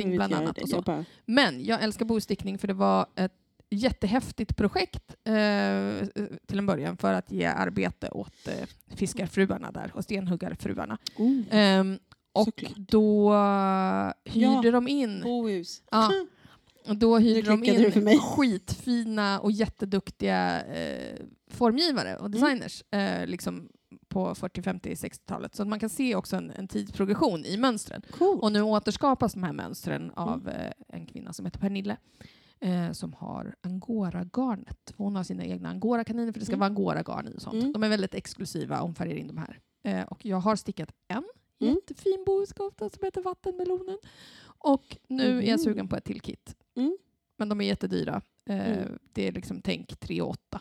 inte bland annat och så. Men jag älskar bostickning för det var ett jättehäftigt projekt eh, till en början för att ge arbete åt eh, fiskarfruarna där och stenhuggarfruarna. Oh. Ehm, och Såklart. då hyrde Ja. de in Bohus. Ja. Och då hyrde de in skitfina och jätteduktiga eh, formgivare Mm. och designers eh, liksom på 40, 50, 60-talet. Så att man kan se också en, en tidsprogression i mönstren. Cool. Och nu återskapas de här mönstren av Mm. eh, en kvinna som heter Pernille eh, som har angora-garnet. Hon har sina egna angora-kaniner för det ska Mm. vara angora-garn i och sånt. Mm. De är väldigt exklusiva om färger in de här. Eh, och jag har stickat en Mm. jättefin bohuskofta som heter Vattenmelonen. Och nu är jag Mhm. sugen på ett till kit. Mm. Men de är jättedyra. Eh, Mm. Det är liksom tänk 3 8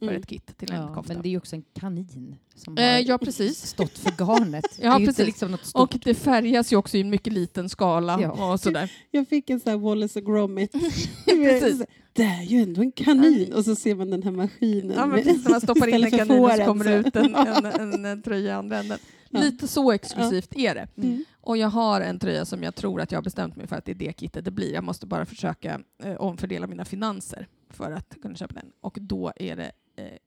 för Mm. ett kit till en Ja, kofta. men det är ju också en kanin som Eh, har ja, precis. stått för garnet. [laughs] det Ja, inte precis. liksom. Och det färgas ju också i en mycket liten skala Ja. och sådär. [laughs] Jag fick en sån här Wallace och Gromit. [laughs] Precis. det är ju ändå en kanin. Och så ser man den här maskinen. Ja, men precis, när man stoppar in en kanin så fåren, kommer så- det ut en, en, en, en tröja i andra änden. Ja. Lite så exklusivt är det. Mm. Och jag har en tröja som jag tror att jag har bestämt mig för att det är det kittet det blir. Jag måste bara försöka eh, omfördela mina finanser för att kunna köpa den. Och då är det eh,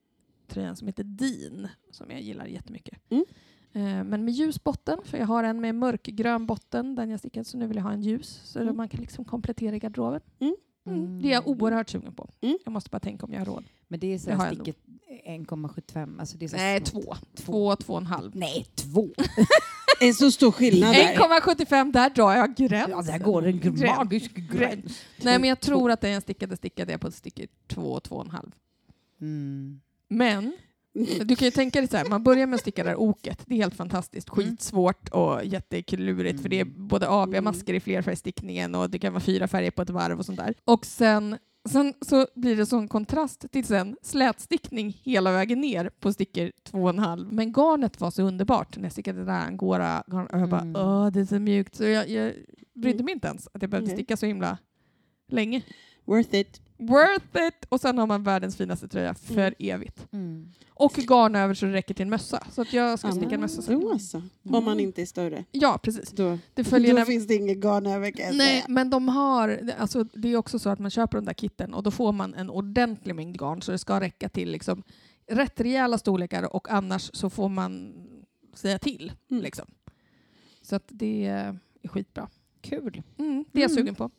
tröjan som heter Dean som jag gillar jättemycket. Mm. Eh, men med ljus botten, för jag har en med mörkgrön botten, den jag stickat, så nu vill jag ha en ljus så Mm. man kan liksom komplettera i garderoben. Mm. Mm. Det är jag oerhört sugen på. Mm. Jag måste bara tänka om jag har råd. Men det är så här jag sticket 1,75. Alltså det är så Nej, smått. två. Två, två och en halv. Nej, två. [laughs] Det är så stor skillnad där. 1,75, där drar jag gränsen. Ja, där går en Gräns. magisk gräns. Nej, men jag tror att det är en stickade stickade är på ett stycke två, två och en halv. Mm. Men du kan ju tänka dig så här, man börjar med att sticka det här oket. Det är helt fantastiskt. Mm. Skitsvårt och jätteklurigt för det är både aviga Mm. masker i flerfärgstickningen och det kan vara fyra färger på ett varv och sånt där. Och sen, sen så blir det sån kontrast till sen slätstickning hela vägen ner på stickor två och en halv. Men garnet var så underbart när jag stickade det där angora garn och jag bara Mm. åh det är så mjukt så jag, jag brydde Mm. mig inte ens att jag behövde sticka så himla länge. Worth it. Worth it! Och sen har man världens finaste tröja för Mm. evigt. Mm. Och garn över så det räcker till en mössa. Så att jag ska Ja, sticka en mössa sen. Alltså. Om man inte är större. Ja, precis. Då, Det följer då finns det inget garn över kan jag Nej, säga. men de har... Alltså, det är också så att man köper de där kitten och då får man en ordentlig mängd garn så det ska räcka till liksom, rätt rejäla storlekar och annars så får man säga till. Mm. Liksom. Så att det är skitbra. Kul. Mm, det är jag Mm. sugen på.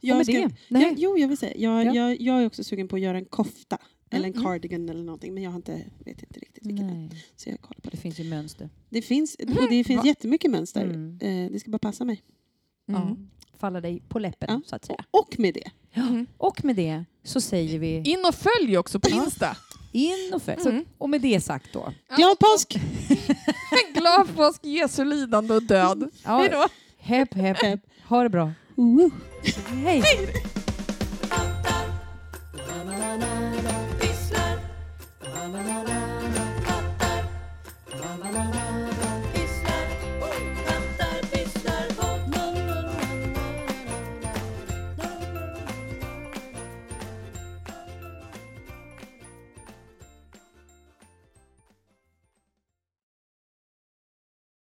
Jag ska- det? Nej. Ja, jo, jag vill säga. Jag, Ja. jag, jag är också sugen på att göra en kofta. Eller en Mm. cardigan eller någonting. Men jag har inte, vet inte riktigt vilken. Nej. Så jag kollar på Det det. finns ju mönster. Det finns, och det finns Va? jättemycket mönster. Mm. Eh, det ska bara passa mig. Mm. Ja. Falla dig på läppen, Ja. så att säga. Och med det. Mm. Och med det så säger vi In och följ också på Insta. in och följ. Mm. Så, och med det sagt då. Glad påsk! [laughs] Glad påsk, Jesu lidande och död. Ja, Hej då! Hepp, hepp. Hepp. Ha det bra. Woo. Hey. [laughs]